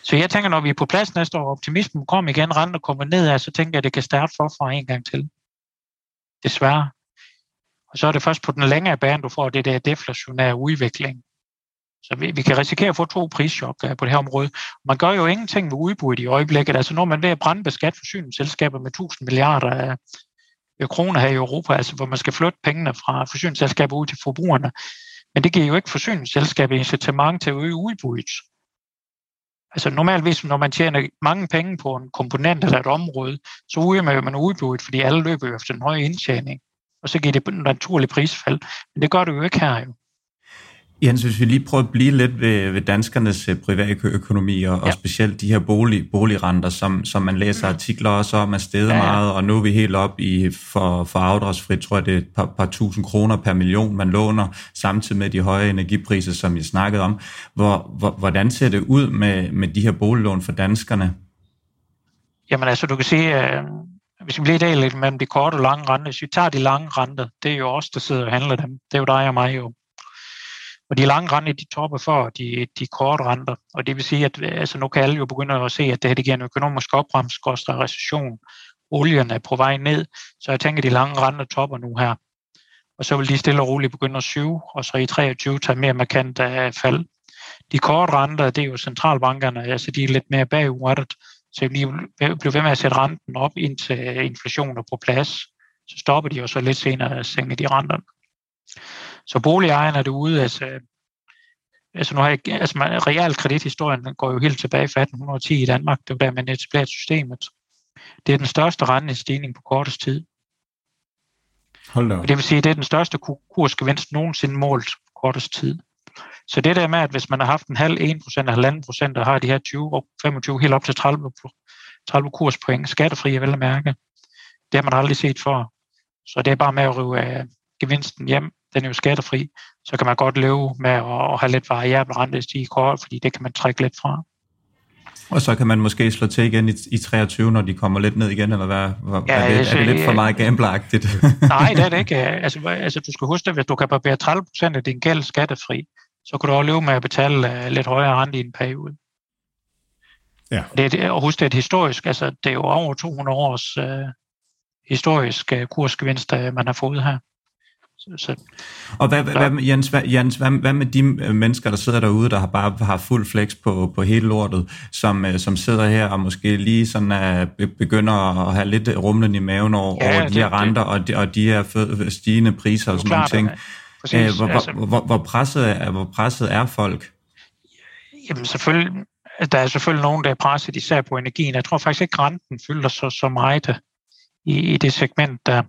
så jeg tænker, når vi er på plads næste år, optimismen kommer igen, renter kommer ned, så tænker jeg, at det kan starte forfra en gang til. Desværre. Og så er det først på den længere bane, du får det der deflationære udvikling. Så vi, vi kan risikere at få to prischok på det her område. Man gør jo ingenting ved udbuddet i øjeblikket. Altså når man ved at brandbeskatte forsyningsselskaber med 1000 milliarder af kroner her i Europa, altså hvor man skal flytte pengene fra forsyningsselskaber ud til forbrugerne. Men det giver jo ikke forsyningsselskaber incitament til at øge udbuddet. Altså normalt, hvis når man tjener mange penge på en komponent eller et område, så øger man, man udbuddet, fordi alle løber jo efter en høj indtjening. Og så giver det en naturlig prisfald. Men det gør det jo ikke her jo. Jens, hvis vi lige prøver at blive lidt ved, ved danskernes øh, private økonomi, og, ja. og specielt de her bolig, boligrenter, som, som man læser mm. artikler også om, er steget ja, ja. meget, og nu er vi helt op i, for, for afdragsfrit, tror jeg, det er et par, par tusind kroner per million, man låner, samtidig med de høje energipriser, som I snakkede om. Hvor, hvor, hvordan ser det ud med, med de her boliglån for danskerne? Jamen altså, du kan sige, øh, hvis vi bliver delt lidt mellem de korte og lange renter, hvis vi tager de lange renter, det er jo os, der sidder og handler dem. Det er jo dig og mig jo. Og de lange renter, de topper for de, de korte renter. Og det vil sige, at øh, altså, nu kan alle jo begynde at se, at det her det giver en økonomisk opbremst, koster recession. Olien er på vej ned, så jeg tænker, at de lange renter topper nu her. Og så vil de stille og roligt begynde at syge, og så i 23 tage mere markant af fald. De korte renter, det er jo centralbankerne, altså de er lidt mere bagudrettet, så de bliver ved med at sætte renten op, indtil øh, inflationen er på plads. Så stopper de, og så lidt senere at sænke de renterne. Så boligejerne derude, altså, altså, nu har jeg, altså man, realkredithistorien går jo helt tilbage fra 1810 i Danmark, det var der, man etablerede systemet. Det er den største rentestigning på kortest tid. Hold da. Det vil sige, at det er den største kursgevinst nogensinde målt på kortest tid. Så det der med, at hvis man har haft en halv 1 procent eller halvanden procent, og har de her 20, 25, helt op til 30, 30 kurspoint skattefri, vel at mærke, det har man aldrig set før. Så det er bare med at rive gevinsten hjem den er jo skattefri, så kan man godt leve med at have lidt variabel rente i kort, fordi det kan man trække lidt fra. Og så kan man måske slå til igen i, i 23, når de kommer lidt ned igen, eller hvad? hvad ja, er, det, altså, er det lidt for meget gambleragtigt? nej, det er det ikke. Altså, altså du skal huske, at hvis du kan barbere 30 procent af din gæld skattefri, så kan du også leve med at betale uh, lidt højere rente i en periode. Ja. Det, det, og husk, det er et historisk, altså det er jo over 200 års uh, historisk uh, kursgevinst, uh, man har fået her. Så, og hvad, hvad, hvad, Jens, hvad, Jens hvad, hvad med de øh, mennesker, der sidder derude, der har bare har fuld flex på, på hele lortet, som, øh, som sidder her og måske lige sådan uh, begynder at have lidt rumlen i maven over, ja, over de det, her renter og de, og de her stigende priser og sådan nogle ting. Præcis, hvor, altså, hvor, hvor, hvor, presset er, hvor presset er folk? Jamen selvfølgelig, der er selvfølgelig nogen, der er presset især på energien. Jeg tror faktisk ikke, renten fylder så, så meget i, i det segment der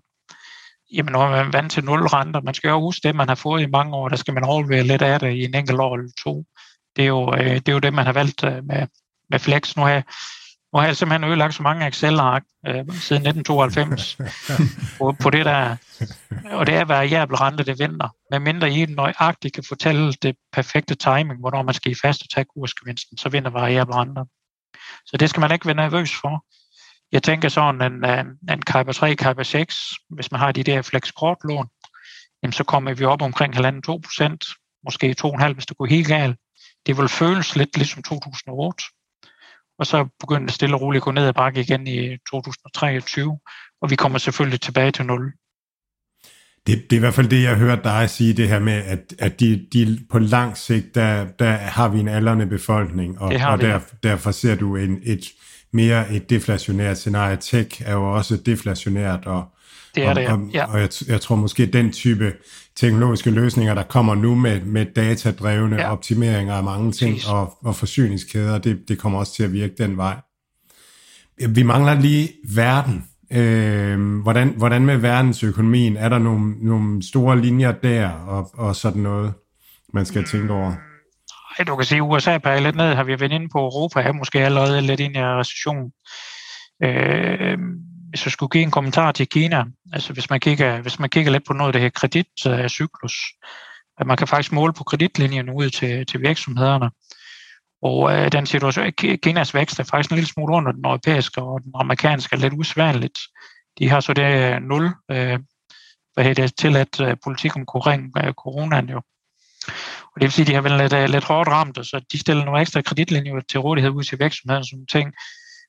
jamen når man er vant til nul renter, man skal jo huske det, man har fået i mange år, der skal man overvære lidt af det i en enkelt år eller to. Det er jo, øh, det, er jo det, man har valgt øh, med, med Flex. Nu har, nu har jeg simpelthen ødelagt så mange Excel-ark øh, siden 1992 på, på det der. Og det er variabel rente, det venter. Med mindre I nøjagtigt kan fortælle det perfekte timing, hvornår man skal i fast og tage kursgevinsten, så vinder variabel rente. Så det skal man ikke være nervøs for. Jeg tænker sådan, en, en Kuiper 3, Kuiper 6, hvis man har de der flex lån, jamen så kommer vi op omkring 1,5-2 procent, måske 2,5 hvis det går helt galt. Det vil føles lidt ligesom 2008. Og så begynder det stille og roligt at gå ned og bakke igen i 2023, og vi kommer selvfølgelig tilbage til 0. Det, det er i hvert fald det, jeg hører dig sige, det her med, at, at de, de på lang sigt, der, der har vi en aldrende befolkning, og, og der, derfor ser du en, et, mere et deflationært scenarie. Tech er jo også deflationært, og, det er det, og, ja. og jeg, jeg tror måske, den type teknologiske løsninger, der kommer nu med, med datadrevne ja. optimeringer af mange ting og, og forsyningskæder, det, det kommer også til at virke den vej. Vi mangler lige verden. Øh, hvordan, hvordan med verdensøkonomien? Er der nogle, nogle store linjer der og, og sådan noget, man skal tænke over? Nej, du kan sige, at USA peger lidt ned, har vi været inde på Europa, er måske allerede lidt ind i recession. Øh, hvis jeg skulle give en kommentar til Kina, altså hvis man kigger, hvis man kigger lidt på noget af det her kreditcyklus, at man kan faktisk måle på kreditlinjen ud til, til virksomhederne. Og øh, den situation, Kinas vækst er faktisk en lille smule under den europæiske, og den amerikanske er lidt usvanligt. De har så det øh, nul øh, hvad hedder det, tilladt øh, politik omkring øh, coronaen jo. Og det vil sige, at de har været lidt, øh, lidt hårdt ramt, så de stiller nogle ekstra kreditlinjer til rådighed ud til virksomheden som ting.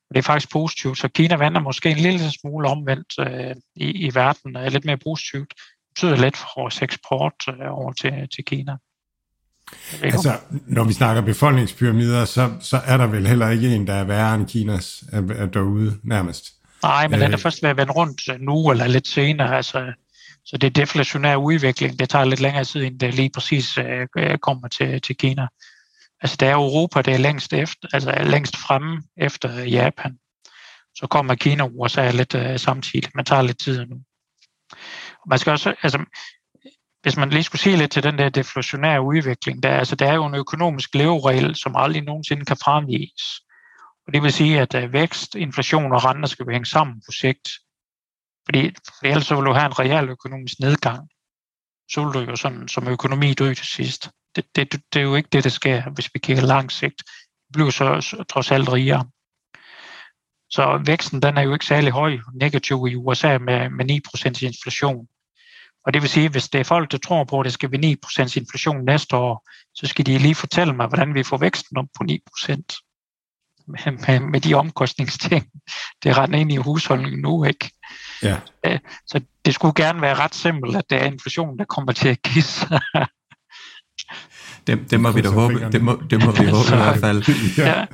Og det er faktisk positivt, så Kina vandrer måske en lille smule omvendt øh, i, i verden, er lidt mere positivt. Det betyder lidt for vores eksport øh, over til, til Kina. Altså, når vi snakker befolkningspyramider, så, så er der vel heller ikke en, der er værre end Kinas er derude nærmest. Nej, men øh, den er først ved at vende rundt nu eller lidt senere. Altså, så det er deflationær udvikling. Det tager lidt længere tid, end det lige præcis øh, øh, kommer til, til Kina. Altså det er Europa, det er længst, efter, altså længst fremme efter øh, Japan. Så kommer Kina og USA lidt øh, samtidig. Man tager lidt tid nu. Man skal også, altså, hvis man lige skulle sige lidt til den der deflationære udvikling, der, altså, der er jo en økonomisk leveregel, som aldrig nogensinde kan fraviges. Og det vil sige, at øh, vækst, inflation og renter skal hænge sammen på sigt. Fordi, for ellers så vil du have en real økonomisk nedgang. Så vil du jo sådan, som økonomi dø til sidst. Det, det, det er jo ikke det, der sker, hvis vi kigger langt sigt. Vi bliver så, så trods alt rigere. Så væksten den er jo ikke særlig høj, negativ i USA med, med 9% inflation. Og det vil sige, at hvis det er folk, der tror på, at det skal være 9% inflation næste år, så skal de lige fortælle mig, hvordan vi får væksten op på 9% med, med, med de omkostningsting, det er ret ind i husholdningen nu, ikke? Ja. Så det skulle gerne være ret simpelt, at det er inflation, der kommer til at give sig. Det, det må vi da håbe. Det må, det må vi håbe i hvert fald. ja.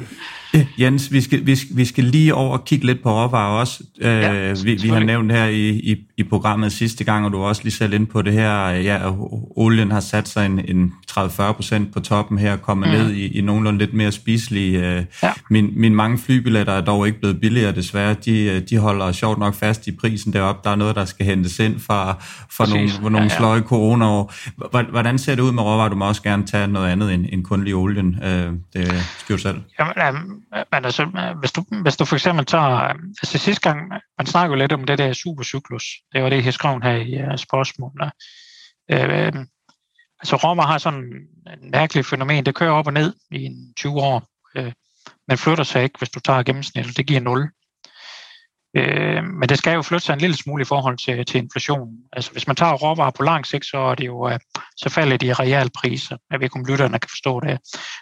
Jens, vi skal, vi, skal, vi skal lige over og kigge lidt på råvarer også. Ja, øh, vi, vi har nævnt her i, i, i programmet sidste gang, og du var også lige selv ind på det her, ja, olien har sat sig en, en 30-40% på toppen her, og kommet mm. ned i, i nogenlunde lidt mere spiselige. Øh, ja. min, min mange flybilletter er dog ikke blevet billigere desværre. De, øh, de holder sjovt nok fast i prisen deroppe. Der er noget, der skal hentes ind for, for nogle, for nogle ja, ja. sløje coronaår. Hvordan ser det ud med råvarer? Du må også gerne tage noget andet end, end kun lige olien. Det styrer selv. Jamen, Øh, men altså, øh, hvis du, hvis du for eksempel tager, øh, altså sidste gang, man snakker jo lidt om det der supercyklus, det var det, jeg skrev her i uh, spørgsmålene. Øh, altså Roma har sådan en mærkelig fænomen, det kører op og ned i en 20 år, øh, men flytter sig ikke, hvis du tager gennemsnittet, det giver 0. Øh, men det skal jo flytte sig en lille smule i forhold til, til inflationen. Altså hvis man tager råvarer på lang sigt, så er det jo, øh, så falder de realpriser. Jeg ved ikke, om lytterne kan forstå det.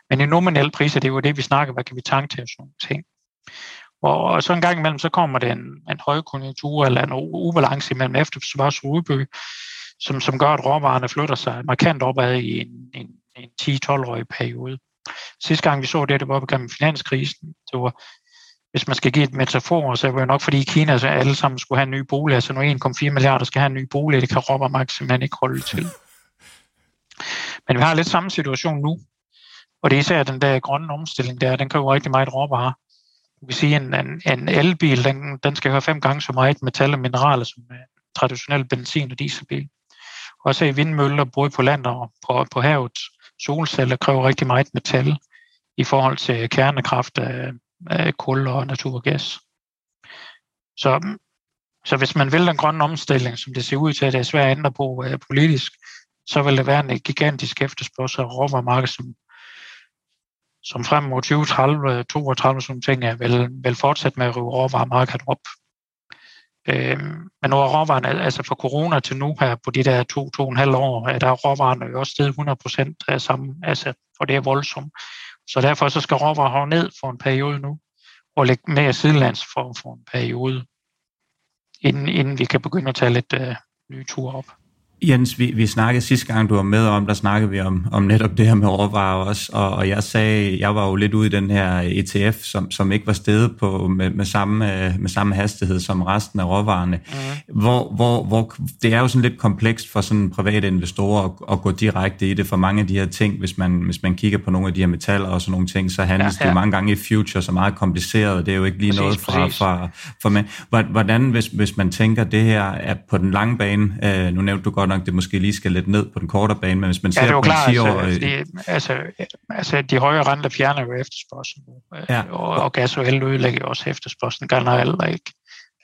Men i nominelle priser, det er jo det, vi snakker, hvad kan vi tanke til og sådan ting. Og, så en gang imellem, så kommer det en, en højkonjunktur eller en ubalance imellem efterspørgsel og udbud, som, som gør, at råvarerne flytter sig markant opad i en, en, en 10-12-årig periode. Sidste gang vi så det, det var gennem finanskrisen. Det var hvis man skal give et metafor, så er det jo nok, fordi Kina så alle sammen skulle have en ny bolig, altså nu 1,4 milliarder skal have en ny bolig, det kan Robbermark simpelthen ikke holde til. Men vi har lidt samme situation nu, og det er især den der grønne omstilling der, den kan jo rigtig meget råvarer. Du kan sige, at en, en, en elbil, den, den skal have fem gange så meget metal og mineraler som en traditionel benzin- og dieselbil. Også i vindmøller, både på land og på, på havet, solceller kræver rigtig meget metal i forhold til kernekraft, af kul og naturgas. Så, så hvis man vil den grønne omstilling, som det ser ud til, at det er svært at ændre på øh, politisk, så vil det være en gigantisk efterspørgsel af råvaremarked, som, som frem mod 2030, 32 øh, sådan ting, er, vil, vil fortsætte med at rive råvaremarkedet op. Øh, men nu er råvarerne, altså fra corona til nu her på de der to, to og en halv år, der er råvarerne jo også steget 100 procent af samme, altså, og det er voldsomt. Så derfor så skal råvarer ned for en periode nu, og lægge mere sidelands for, for en periode, inden, inden vi kan begynde at tage lidt øh, nye ture op. Jens, vi, vi snakkede sidste gang, du var med om, der snakkede vi om, om netop det her med råvarer også, og, og jeg sagde, jeg var jo lidt ude i den her ETF, som, som ikke var stedet på med, med, samme, øh, med samme hastighed som resten af råvarerne. Mm. Hvor, hvor, hvor, det er jo sådan lidt komplekst for sådan private investorer at, at gå direkte i det, for mange af de her ting, hvis man, hvis man kigger på nogle af de her metaller og sådan nogle ting, så handles ja, ja. det mange gange i futures og meget kompliceret, det er jo ikke lige præcis, noget fra, præcis. fra, fra men, hvordan, hvis, hvis man tænker, det her er på den lange bane, øh, nu nævnte du godt nok, det måske lige skal lidt ned på den korte bane, men hvis man ser ja, det er jo på klar, 10 år... Altså, fordi, altså, altså, de høje renter fjerner jo efterspørgselen ja. og, og gas og el ødelægger også efterspørgselen generelt, ikke?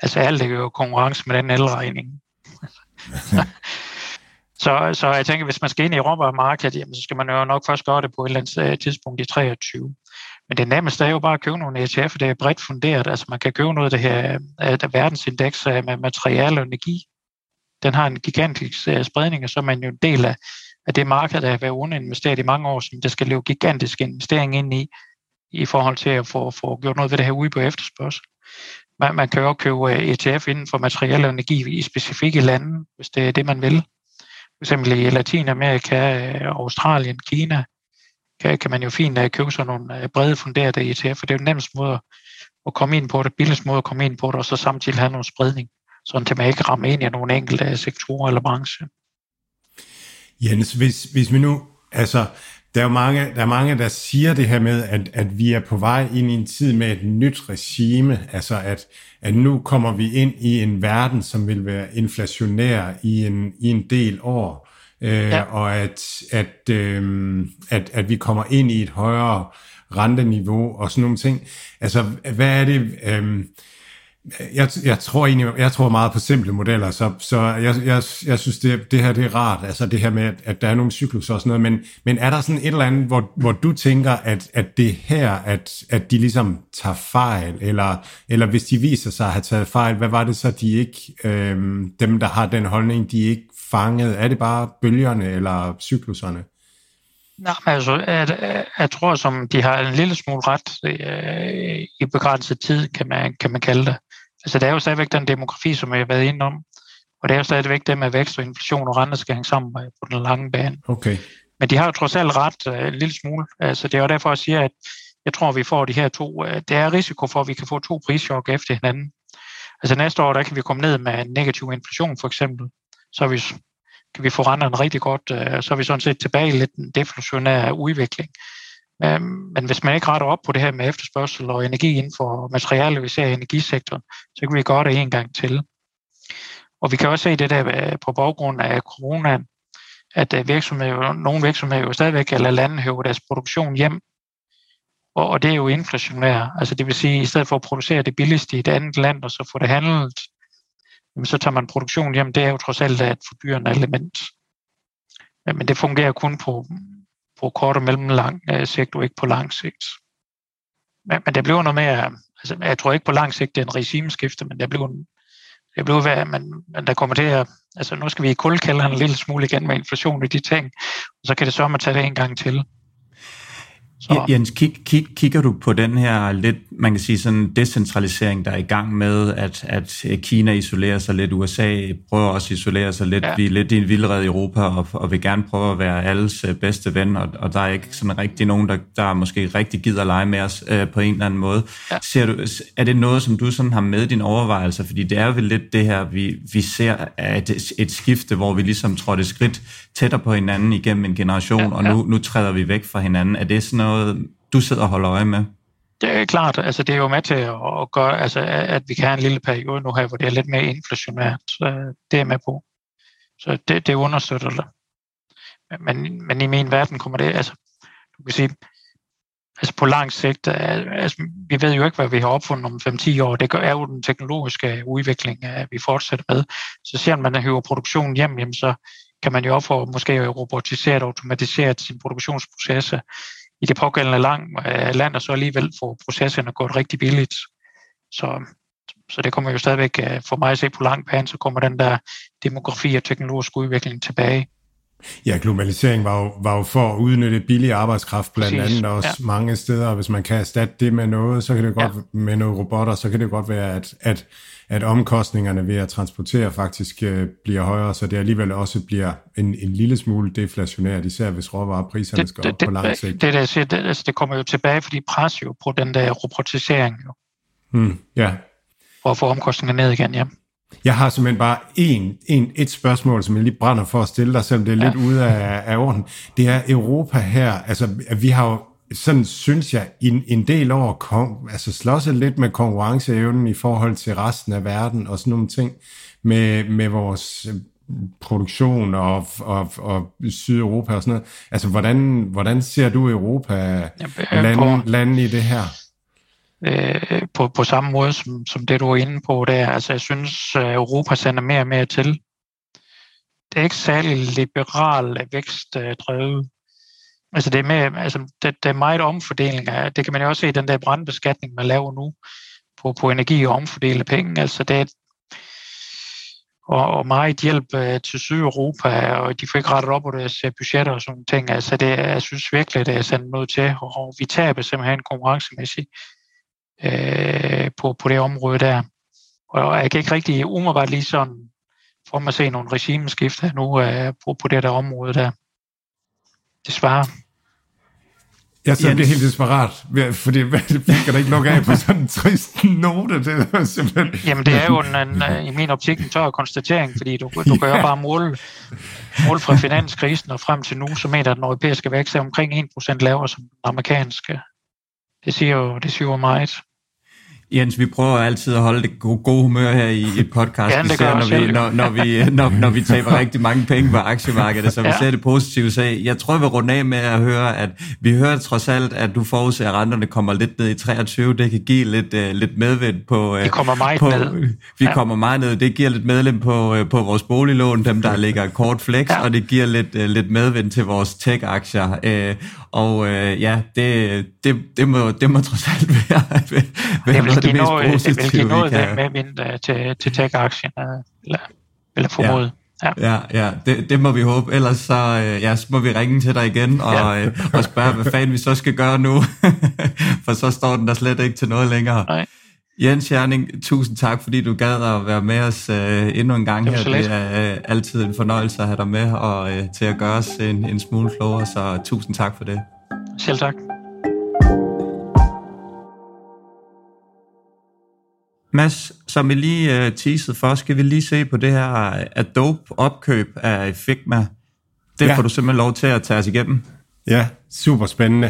Altså alt er jo konkurrence med den elregning. Så, så jeg tænker, hvis man skal ind i råvaremarkedet, jamen, så skal man jo nok først gøre det på et eller andet øh, tidspunkt i 23. Men det nemmeste er jo bare at købe nogle ETF, det er bredt funderet. Altså man kan købe noget af det her af verdensindeks med materiale og energi. Den har en gigantisk øh, spredning, og så er man jo en del af, af det marked, der har været underinvesteret i mange år, som det skal leve gigantisk investering ind i, i forhold til at få, få gjort noget ved det her ude på efterspørgsel. Man, man kan jo også købe øh, ETF inden for materiel og energi i specifikke lande, hvis det er det, man vil. For eksempel i Latinamerika, øh, Australien, Kina, kan, kan man jo fint øh, købe sådan nogle brede funderede ETF, for det er jo den nemmeste måde at komme ind på det, billigste måde at komme ind på det, og så samtidig have noget spredning, sådan at man ikke rammer ind i nogle enkelte sektorer eller brancher. Jens, hvis, hvis vi nu, altså, der er, mange, der er mange, der siger det her med, at, at vi er på vej ind i en tid med et nyt regime, altså at, at nu kommer vi ind i en verden, som vil være inflationær i en, i en del år, øh, ja. og at, at, øh, at, at vi kommer ind i et højere renteniveau og sådan nogle ting. Altså, hvad er det... Øh, jeg, jeg tror egentlig, jeg tror meget på simple modeller, så, så jeg, jeg, jeg synes, det, det her det er rart, altså det her med, at, at der er nogle cyklus og sådan noget, men, men er der sådan et eller andet, hvor, hvor du tænker, at, at det her, at, at de ligesom tager fejl, eller, eller hvis de viser sig at have taget fejl, hvad var det så, de ikke, øhm, dem der har den holdning, de ikke fanget? Er det bare bølgerne eller cykluserne? Nej, altså, jeg, jeg tror, som de har en lille smule ret øh, i begrænset tid, kan man, kan man kalde det. Altså, det er jo stadigvæk den demografi, som jeg har været inde om, og det er jo stadigvæk det med vækst og inflation og renter skal hænge sammen på den lange bane. Okay. Men de har jo trods alt ret øh, en lille smule. Altså, det er jo derfor, jeg siger, at jeg tror, vi får de her to. Øh, det er risiko for, at vi kan få to prischok efter hinanden. Altså næste år, der kan vi komme ned med en negativ inflation, for eksempel. Så vi, kan vi få renterne rigtig godt, øh, så er vi sådan set tilbage i lidt en deflationær udvikling. Øhm, men hvis man ikke retter op på det her med efterspørgsel og energi inden for materialer, vi ser i energisektoren, så kan vi gøre det en gang til. Og vi kan også se det der øh, på baggrund af corona, at øh, virksomheder, nogle virksomheder jo stadigvæk eller lande høver deres produktion hjem, og det er jo inflationært. Altså det vil sige, at i stedet for at producere det billigste i et andet land, og så få det handlet, så tager man produktion hjem. Det er jo trods alt et fordyrende element. Men det fungerer kun på på kort og mellemlang øh, sigt, og ikke på lang sigt. Men, men det bliver noget mere, altså jeg tror ikke på lang sigt, det er en regimeskifte, men det bliver, det bliver hvad, man, man der kommer til at, altså nu skal vi i kuldkælderen en lille smule igen med inflation i de ting, og så kan det så at tage det en gang til. Så. Jens, kig, kig, kigger du på den her lidt, man kan sige sådan decentralisering, der er i gang med, at, at Kina isolerer sig lidt, USA prøver også at isolere sig lidt, ja. vi er lidt i en vildred i Europa, og, og vil gerne prøve at være alles øh, bedste ven, og, og der er ikke sådan rigtig nogen, der, der måske rigtig gider at lege med os øh, på en eller anden måde. Ja. Ser du, er det noget, som du sådan har med i dine overvejelser? Fordi det er vel lidt det her, vi, vi ser et, et skifte, hvor vi ligesom trådte skridt tættere på hinanden igennem en generation, ja, ja. og nu, nu træder vi væk fra hinanden. Er det sådan noget, du sidder og holder øje med? Det er klart, altså det er jo med til at gøre, altså, at vi kan have en lille periode nu her, hvor det er lidt mere inflationært. Så det er med på. Så det, det understøtter det. Men, men i min verden kommer det, altså, du kan sige, altså på lang sigt, altså, vi ved jo ikke, hvad vi har opfundet om 5-10 år. Det er jo den teknologiske udvikling, vi fortsætter med. Så ser man, at man hiver produktionen hjem, jamen, så kan man jo op for måske robotiseret og automatiseret sin produktionsprocesser i det pågældende lang, øh, land, og så alligevel få processerne gået rigtig billigt. Så, så det kommer jo stadigvæk, øh, for mig at se på lang bane, så kommer den der demografi og teknologisk udvikling tilbage. Ja, globalisering var jo, var jo for at udnytte billig arbejdskraft blandt Præcis. andet også ja. mange steder. Hvis man kan erstatte det med noget, så kan det godt ja. med nogle robotter, så kan det godt være, at, at, at omkostningerne ved at transportere faktisk øh, bliver højere, så det alligevel også bliver en, en lille smule deflationært, især hvis råvarepriserne det, skal det, op det, på lang sigt. Det, det, det, det, altså, det kommer jo tilbage, fordi pres jo på den der robotisering. Jo. Hmm, ja. For at få omkostningerne ned igen, ja. Jeg har simpelthen bare en, en, et spørgsmål, som jeg lige brænder for at stille dig, selvom det er ja. lidt ude af, af orden. Det er Europa her. Altså, vi har jo sådan synes jeg, en, en del år kom, altså slås lidt med konkurrenceevnen i forhold til resten af verden og sådan nogle ting med, med vores øh, produktion og, og, og Sydeuropa og sådan noget. Altså, hvordan, hvordan ser du Europa lande, lande i det her? Øh, på, på samme måde som, som det, du er inde på der. Altså, jeg synes, øh, Europa sender mere og mere til. det er ikke særlig liberal vækstdrevet. Øh, altså det er, mere, altså det, det er meget omfordeling af, det kan man jo også se i den der brandbeskatning, man laver nu på, på energi og omfordele penge. Altså det er, og, og meget hjælp uh, til Sydeuropa, og de får ikke rettet op på deres budgetter og sådan ting. Altså det, jeg synes virkelig, det er sendt noget til, og vi taber simpelthen konkurrencemæssigt uh, på, på det område der. Og jeg kan ikke rigtig umiddelbart lige sådan for mig se nogle regimeskifter nu uh, på, på det der område der. Desværre. Jeg så bliver helt desperat, fordi det fik der ikke nok af på sådan en trist note. Det er simpelthen... Jamen det er jo en, en, i min optik en tør konstatering, fordi du, du kan jo bare måle, måle fra finanskrisen og frem til nu, så mener at den europæiske vækst er omkring 1% lavere som den amerikanske. Det siger jo, det siger jo meget. Jens, vi prøver altid at holde det gode humør her i et podcast, ja, ser, når, vi, når, når, vi, når, når vi taber rigtig mange penge på aktiemarkedet, så vi ja. ser det positive sag. Jeg tror, vi runder af med at høre, at vi hører trods alt, at du forudser, at renterne kommer lidt ned i 23. Det kan give lidt, uh, lidt medvind på... Uh, vi kommer meget på, ned. Vi ja. kommer meget ned. Det giver lidt medlem på, uh, på vores boliglån, dem der ligger kort flex, ja. og det giver lidt, uh, lidt medvind til vores tech-aktier. Uh, og uh, ja, det, det, det, må, det må trods alt være, være det vil give noget, det vil give noget kan... med vind uh, til, til tech-aktien, eller, eller formodet. Ja. Ja, ja, det, det må vi håbe. Ellers så, øh, ja, så må vi ringe til dig igen og, ja. øh, og spørge, hvad fanden vi så skal gøre nu. For så står den der slet ikke til noget længere. Nej. Jens Jerning, tusind tak, fordi du gad at være med os øh, endnu en gang det her. Det er øh, altid en fornøjelse at have dig med og øh, til at gøre os en, en smule klogere, så tusind tak for det. Selv tak. Mads, som vi lige uh, teasede for, skal vi lige se på det her Adobe-opkøb af Figma. Det ja. får du simpelthen lov til at tage os igennem. Ja, super spændende.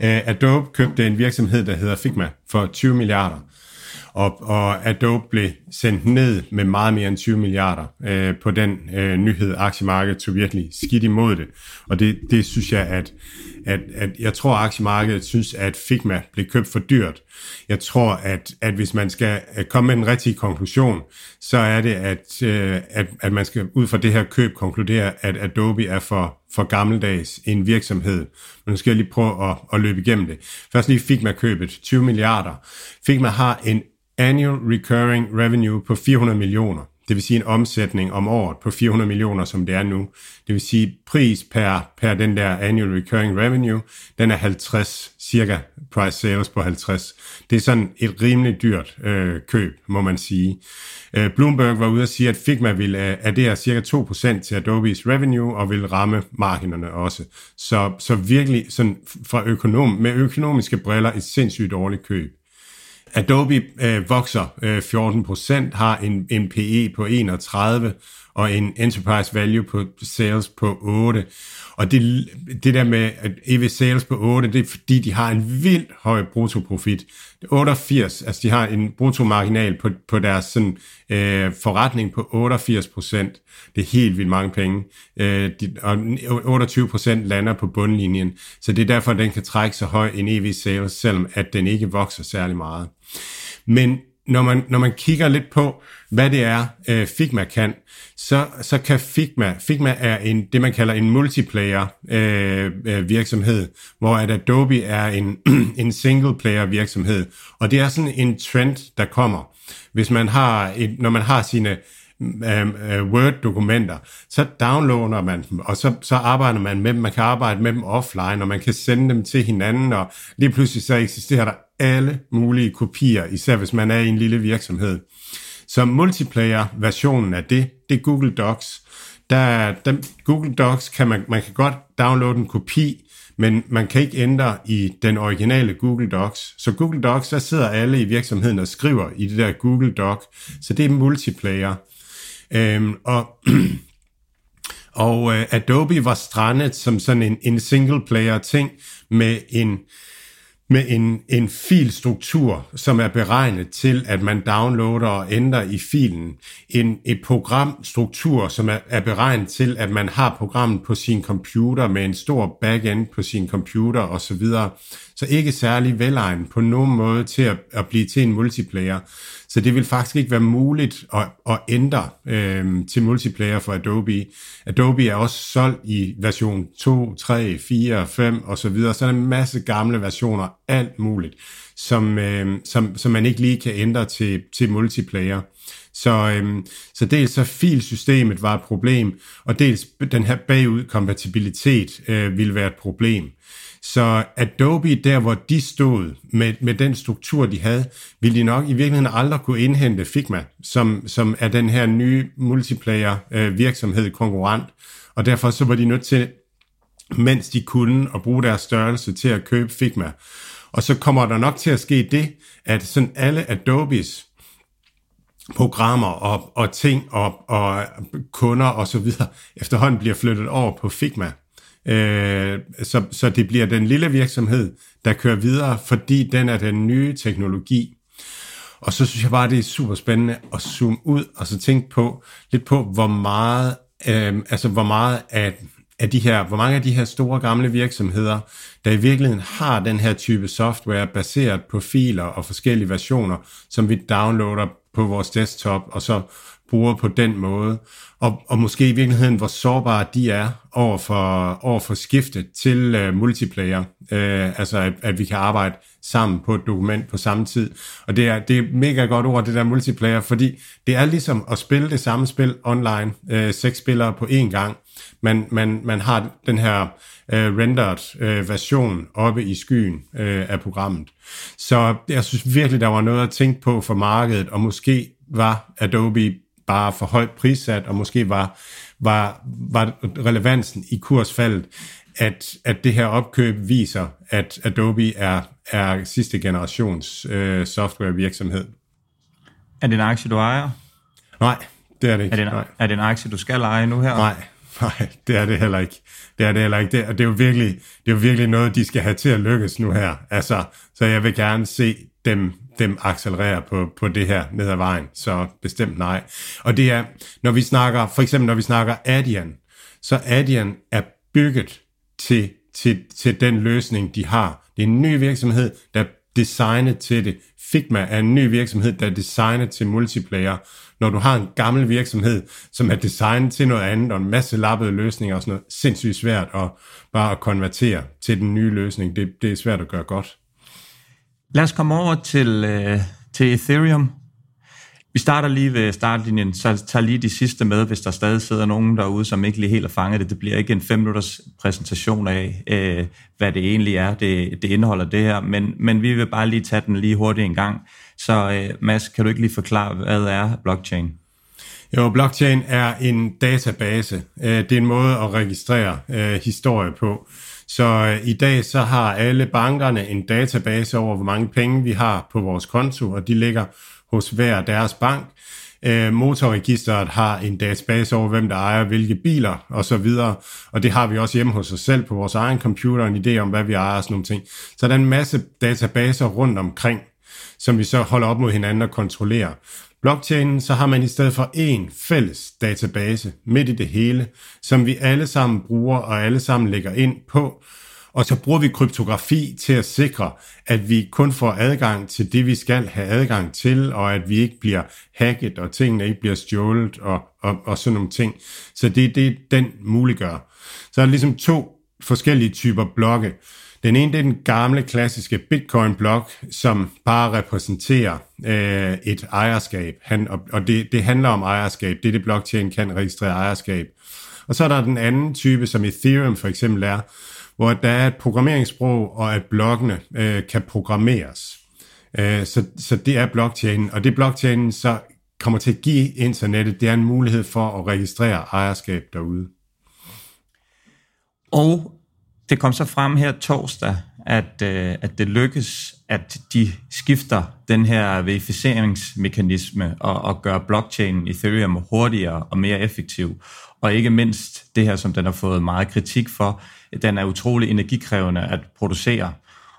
Uh, Adobe købte en virksomhed, der hedder Figma, for 20 milliarder. Og, og Adobe blev sendt ned med meget mere end 20 milliarder øh, på den øh, nyhed. Aktiemarkedet tog virkelig skidt imod det. Og det, det synes jeg, at at, at jeg tror, at aktiemarkedet synes, at Figma blev købt for dyrt. Jeg tror, at, at hvis man skal øh, komme med en rigtig konklusion, så er det, at, øh, at, at man skal ud fra det her køb konkludere, at Adobe er for, for gammeldags en virksomhed. Men nu skal jeg lige prøve at, at løbe igennem det. Først lige Figma købet, 20 milliarder. Figma har en annual recurring revenue på 400 millioner. Det vil sige en omsætning om året på 400 millioner, som det er nu. Det vil sige pris per, per den der annual recurring revenue, den er 50, cirka price sales på 50. Det er sådan et rimelig dyrt øh, køb, må man sige. Øh, Bloomberg var ude at sige, at Figma vil øh, addere cirka 2% til Adobes revenue og vil ramme marginerne også. Så, så virkelig sådan fra økonom, med økonomiske briller et sindssygt dårligt køb. Adobe øh, vokser øh, 14 procent, har en, en PE på 31 og en enterprise value på sales på 8. Og det, det der med at EV sales på 8, det er fordi, de har en vild høj bruttoprofit. 88, altså de har en bruttomarginal på, på deres sådan, øh, forretning på 88 procent. Det er helt vildt mange penge. Øh, de, og 28 procent lander på bundlinjen. Så det er derfor, at den kan trække så høj en EV sales, selvom at den ikke vokser særlig meget. Men når man, når man kigger lidt på, hvad det er, øh, Figma kan, så, så kan Figma, Figma er en, det man kalder en multiplayer øh, øh, virksomhed, hvor at Adobe er en, en single player virksomhed. Og det er sådan en trend, der kommer. Hvis man har, et, når man har sine øh, øh, Word-dokumenter, så downloader man dem, og så, så arbejder man med dem. Man kan arbejde med dem offline, og man kan sende dem til hinanden, og lige pludselig så eksisterer der alle mulige kopier, især hvis man er i en lille virksomhed. Så multiplayer-versionen af det, det er Google Docs. Der, der, Google Docs kan man, man kan godt downloade en kopi, men man kan ikke ændre i den originale Google Docs. Så Google Docs, der sidder alle i virksomheden og skriver i det der Google Doc. Så det er multiplayer. Øhm, og og øh, Adobe var strandet som sådan en, en single player ting med en med en, en filstruktur, som er beregnet til, at man downloader og ændrer i filen. En, et programstruktur, som er, er beregnet til, at man har programmet på sin computer med en stor backend på sin computer osv. Så ikke særlig velegnet på nogen måde til at, at blive til en multiplayer. så det vil faktisk ikke være muligt at, at ændre øh, til multiplayer for Adobe. Adobe er også solgt i version 2, 3, 4, 5 og så videre, så er der en masse gamle versioner, alt muligt, som, øh, som, som man ikke lige kan ændre til, til multiplayer. Så, øhm, så dels så filsystemet var et problem, og dels den her bagudkompatibilitet øh, ville være et problem. Så Adobe, der hvor de stod med, med den struktur, de havde, ville de nok i virkeligheden aldrig kunne indhente Figma, som, som er den her nye multiplayer øh, virksomhed konkurrent. Og derfor så var de nødt til, mens de kunne, at bruge deres størrelse til at købe Figma. Og så kommer der nok til at ske det, at sådan alle Adobes programmer og, og ting og, og kunder og så videre efterhånden bliver flyttet over på Figma. Øh, så, så det bliver den lille virksomhed, der kører videre, fordi den er den nye teknologi. Og så synes jeg bare, det er super spændende at zoome ud og så tænke på lidt på, hvor meget, øh, altså hvor meget af, af de her, hvor mange af de her store gamle virksomheder, der i virkeligheden har den her type software baseret på filer og forskellige versioner, som vi downloader på vores desktop, og så bruger på den måde, og, og måske i virkeligheden, hvor sårbare de er over for, over for skiftet til uh, multiplayer, uh, altså at, at vi kan arbejde sammen på et dokument på samme tid. Og det er, det er mega godt ord, det der multiplayer, fordi det er ligesom at spille det samme spil online, uh, seks spillere på én gang. Man, man, man har den her uh, rendered uh, version oppe i skyen uh, af programmet. Så jeg synes virkelig, der var noget at tænke på for markedet, og måske var Adobe bare for højt prissat, og måske var, var, var relevansen i kursfaldet, at, at det her opkøb viser, at Adobe er, er sidste generations øh, softwarevirksomhed. Er det en aktie, du ejer? Nej, det er det ikke. Er det, en, nej. er det en aktie, du skal eje nu her? Nej, nej, det er det heller ikke. Det er det heller ikke. Det, og det er jo virkelig, det er jo virkelig noget, de skal have til at lykkes nu her. Altså, så jeg vil gerne se dem dem accelerere på, på det her ned ad vejen, så bestemt nej. Og det er, når vi snakker, for eksempel når vi snakker Adyen, så Adyen er bygget til, til, til den løsning, de har. Det er en ny virksomhed, der er designet til det. Figma er en ny virksomhed, der er designet til multiplayer. Når du har en gammel virksomhed, som er designet til noget andet, og en masse lappede løsninger og sådan noget, sindssygt svært at bare at konvertere til den nye løsning. Det, det er svært at gøre godt. Lad os komme over til, øh, til Ethereum. Vi starter lige ved startlinjen, så tager lige de sidste med, hvis der stadig sidder nogen derude, som ikke lige helt har fanget det. Det bliver ikke en fem minutters præsentation af, øh, hvad det egentlig er, det, det indeholder det her, men, men vi vil bare lige tage den lige hurtigt en gang. Så øh, Mads, kan du ikke lige forklare, hvad er blockchain? Jo, blockchain er en database. Øh, det er en måde at registrere øh, historie på. Så øh, i dag så har alle bankerne en database over, hvor mange penge vi har på vores konto, og de ligger hos hver deres bank. Øh, motorregisteret har en database over, hvem der ejer hvilke biler og så videre, og det har vi også hjemme hos os selv på vores egen computer, en idé om, hvad vi ejer og sådan nogle ting. Så der er en masse databaser rundt omkring, som vi så holder op mod hinanden og kontrollerer. Blockchainen, så har man i stedet for en fælles database midt i det hele, som vi alle sammen bruger og alle sammen lægger ind på. Og så bruger vi kryptografi til at sikre, at vi kun får adgang til det, vi skal have adgang til, og at vi ikke bliver hacket, og tingene ikke bliver stjålet, og, og, og sådan nogle ting. Så det er det, den muliggør. Så er der ligesom to forskellige typer blokke. Den ene det er den gamle klassiske Bitcoin-blok, som bare repræsenterer øh, et ejerskab. Han, og og det, det handler om ejerskab. Det er det, blockchain kan registrere ejerskab. Og så er der den anden type, som Ethereum for eksempel er, hvor der er et programmeringssprog, og at blokkene øh, kan programmeres. Øh, så, så det er blockchain, og det blockchain så kommer til at give internettet, det er en mulighed for at registrere ejerskab derude. Og det kom så frem her torsdag, at, øh, at det lykkes, at de skifter den her verificeringsmekanisme og, og gør blockchain Ethereum hurtigere og mere effektiv. Og ikke mindst det her, som den har fået meget kritik for, den er utrolig energikrævende at producere.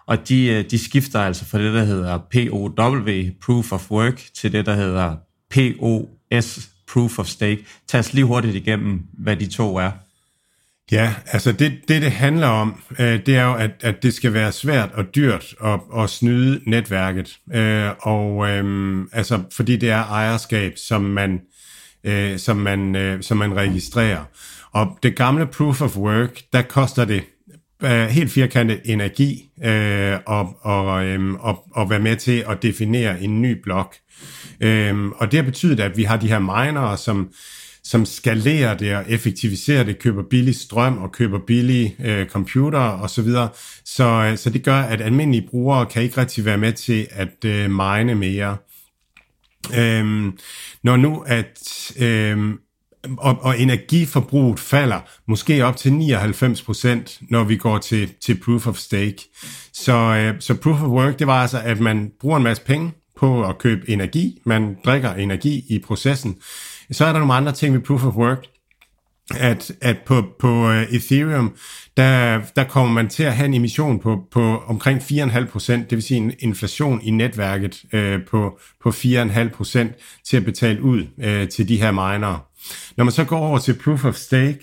Og de, øh, de skifter altså fra det, der hedder POW, Proof of Work, til det, der hedder POS, Proof of Stake. Tag os lige hurtigt igennem, hvad de to er. Ja, altså det, det, det handler om, øh, det er jo, at, at det skal være svært og dyrt at, at snyde netværket. Øh, og øh, altså, fordi det er ejerskab, som man, øh, som man, øh, som man registrerer. Og det gamle proof of work, der koster det øh, helt firkantet energi øh, og, og, øh, og, og være med til at definere en ny blok. Øh, og det har betydet, at vi har de her minere, som som skalerer det og effektiviserer det, køber billig strøm og køber billige øh, computer og så videre. Så, øh, så det gør, at almindelige brugere kan ikke rigtig være med til at øh, mine mere. Øhm, når nu at øhm, og, og energiforbruget falder måske op til 99%, når vi går til, til proof of stake. Så, øh, så proof of work, det var altså, at man bruger en masse penge på at købe energi, man drikker energi i processen, så er der nogle andre ting med proof of work, at, at på, på øh, Ethereum, der, der kommer man til at have en emission på, på omkring 4,5 procent, det vil sige en inflation i netværket øh, på, på 4,5 procent til at betale ud øh, til de her minere. Når man så går over til proof of stake,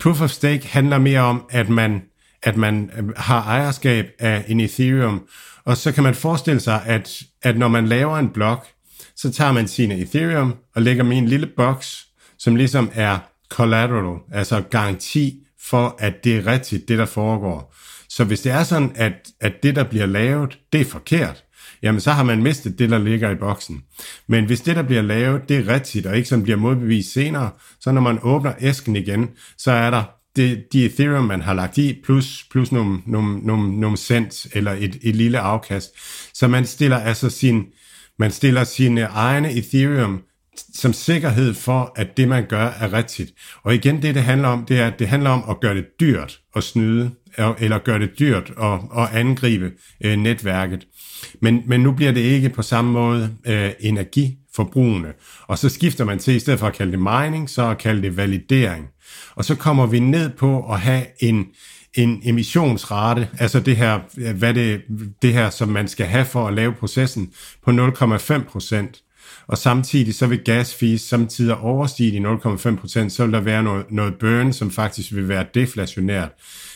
proof of stake handler mere om, at man, at man har ejerskab af en Ethereum, og så kan man forestille sig, at, at når man laver en blok, så tager man sine Ethereum og lægger dem i en lille boks, som ligesom er collateral, altså garanti for, at det er rigtigt, det der foregår. Så hvis det er sådan, at, at det, der bliver lavet, det er forkert, jamen så har man mistet det, der ligger i boksen. Men hvis det, der bliver lavet, det er rigtigt, og ikke som bliver modbevist senere, så når man åbner æsken igen, så er der det, de Ethereum, man har lagt i, plus, plus nogle, nogle, nogle, nogle cents eller et, et lille afkast. Så man stiller altså sin, man stiller sine egne Ethereum som sikkerhed for, at det man gør er rigtigt. Og igen, det det handler om, det er, at det handler om at gøre det dyrt at snyde, øh, eller gøre det dyrt at, at angribe øh, netværket. Men, men nu bliver det ikke på samme måde øh, energiforbrugende. Og så skifter man til, i stedet for at kalde det mining, så at kalde det validering. Og så kommer vi ned på at have en, en emissionsrate, altså det her, hvad det, det her, som man skal have for at lave processen, på 0,5 procent. Og samtidig så vil gas fees samtidig overstige de 0,5 procent, så vil der være noget, noget burn, som faktisk vil være deflationært.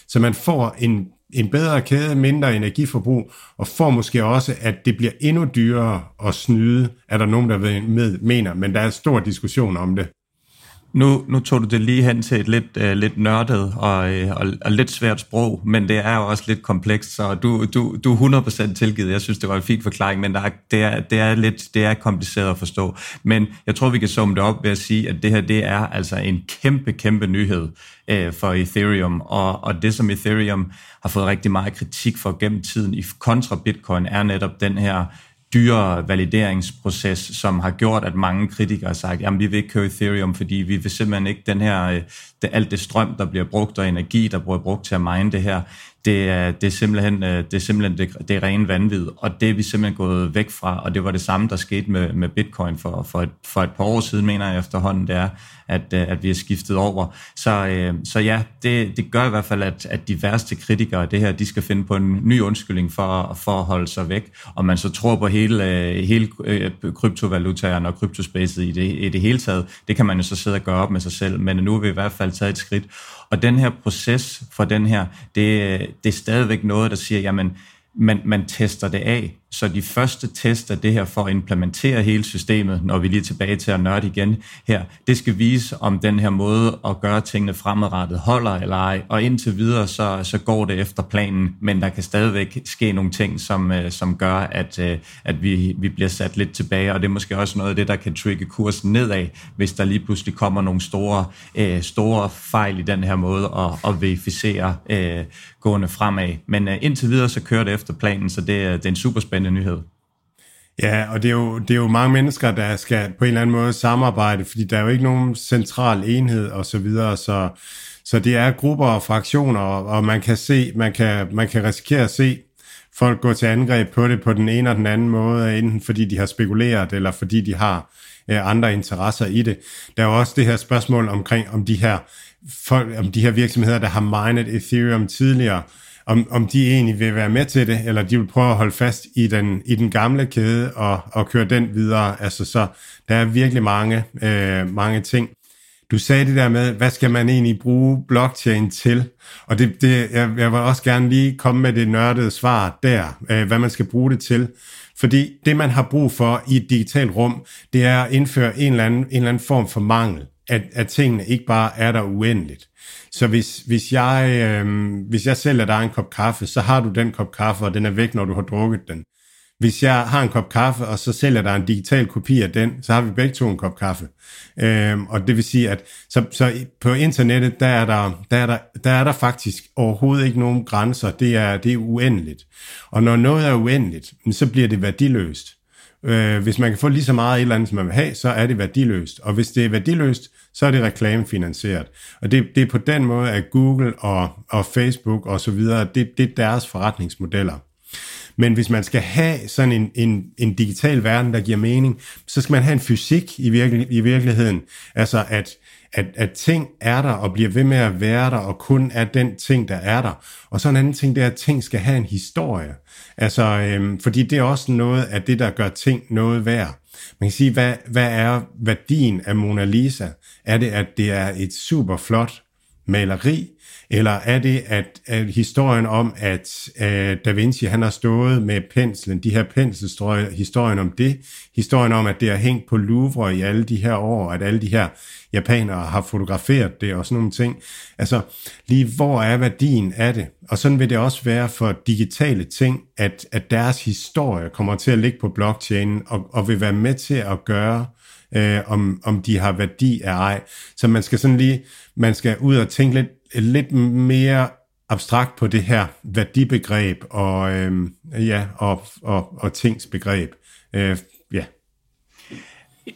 Så man får en, en bedre kæde, mindre energiforbrug, og får måske også, at det bliver endnu dyrere at snyde, er der nogen, der ved, med, mener, men der er stor diskussion om det. Nu, nu tog du det lige hen til et lidt, uh, lidt nørdet og, uh, og, og lidt svært sprog, men det er jo også lidt komplekst, så du, du, du er 100% tilgivet. Jeg synes, det var en fin forklaring, men der er, det, er, det, er lidt, det er kompliceret at forstå. Men jeg tror, vi kan summe det op ved at sige, at det her det er altså en kæmpe, kæmpe nyhed uh, for Ethereum, og, og det, som Ethereum har fået rigtig meget kritik for gennem tiden i kontra Bitcoin, er netop den her dyre valideringsproces, som har gjort, at mange kritikere har sagt, jamen vi vil ikke køre Ethereum, fordi vi vil simpelthen ikke den her, øh, det, alt det strøm, der bliver brugt, og energi, der bliver brugt til at mine det her, det er, det er simpelthen, øh, det, er simpelthen det, det er ren vanvid, og det er vi simpelthen gået væk fra, og det var det samme, der skete med, med Bitcoin for, for, et, for et par år siden, mener jeg efterhånden, det er, at, øh, at vi har skiftet over. Så, øh, så ja, det, det gør i hvert fald, at, at de værste kritikere af det her, de skal finde på en ny undskyldning for, for at holde sig væk, og man så tror på hele, øh, hele øh, kryptovalutaerne og kryptospacet i det, i det hele taget, det kan man jo så sidde og gøre op med sig selv, men nu har vi i hvert fald taget et skridt, og den her proces for den her, det, det er stadigvæk noget, der siger, jamen, man, man tester det af. Så de første test af det her for at implementere hele systemet, når vi lige er tilbage til at nørde igen her, det skal vise, om den her måde at gøre tingene fremadrettet holder eller ej. Og indtil videre, så, så går det efter planen, men der kan stadigvæk ske nogle ting, som, øh, som gør, at, øh, at vi, vi bliver sat lidt tilbage. Og det er måske også noget af det, der kan trigge kursen nedad, hvis der lige pludselig kommer nogle store, øh, store fejl i den her måde at, at verificere øh, gående fremad. Men øh, indtil videre, så kører det efter planen, så det, det er en super spændende nyhed. Ja, og det er, jo, det er jo mange mennesker, der skal på en eller anden måde samarbejde, fordi der er jo ikke nogen central enhed og så videre, så, så det er grupper og fraktioner, og man kan se, man kan, man kan risikere at se folk gå til angreb på det på den ene og den anden måde, enten fordi de har spekuleret, eller fordi de har øh, andre interesser i det. Der er jo også det her spørgsmål omkring, om de her, folk, om de her virksomheder, der har minet Ethereum tidligere, om, om de egentlig vil være med til det, eller de vil prøve at holde fast i den, i den gamle kæde og, og køre den videre. Altså så der er virkelig mange, øh, mange ting. du sagde det der med, hvad skal man egentlig bruge blockchain til? Og det, det, jeg, jeg vil også gerne lige komme med det nørdede svar der, øh, hvad man skal bruge det til. Fordi det, man har brug for i et digitalt rum, det er at indføre en eller anden, en eller anden form for mangel, at, at tingene ikke bare er der uendeligt. Så hvis, hvis, jeg, øh, hvis jeg sælger dig en kop kaffe, så har du den kop kaffe, og den er væk, når du har drukket den. Hvis jeg har en kop kaffe, og så sælger der en digital kopi af den, så har vi begge to en kop kaffe. Øhm, og det vil sige, at så, så på internettet, der er der, der, er der, der er der faktisk overhovedet ikke nogen grænser. Det er, det er uendeligt. Og når noget er uendeligt, så bliver det værdiløst. Øh, hvis man kan få lige så meget af et eller andet, som man vil have, så er det værdiløst. Og hvis det er værdiløst, så er det reklamefinansieret. Og det, det er på den måde, at Google og, og Facebook og så videre, det, det er deres forretningsmodeller. Men hvis man skal have sådan en, en, en digital verden, der giver mening, så skal man have en fysik i, virkelig, i virkeligheden. Altså at, at, at ting er der og bliver ved med at være der, og kun er den ting, der er der. Og så en anden ting, det er, at ting skal have en historie. Altså, øhm, fordi det er også noget af det, der gør ting noget værd. Man kan sige, hvad, hvad er værdien af Mona Lisa? Er det, at det er et super flot maleri, eller er det at, at historien om, at at Da Vinci han har stået med penslen, de her penselstrøg, historien om det, historien om, at det har hængt på Louvre i alle de her år, at alle de her japanere har fotograferet det og sådan nogle ting. Altså, lige hvor er værdien af det? Og sådan vil det også være for digitale ting, at, at deres historie kommer til at ligge på blockchainen og, og vil være med til at gøre, øh, Øh, om, om de har værdi af ej. Så man skal sådan lige, man skal ud og tænke lidt lidt mere abstrakt på det her værdibegreb og, øh, ja, og, og, og tingsbegreb. Øh, ja.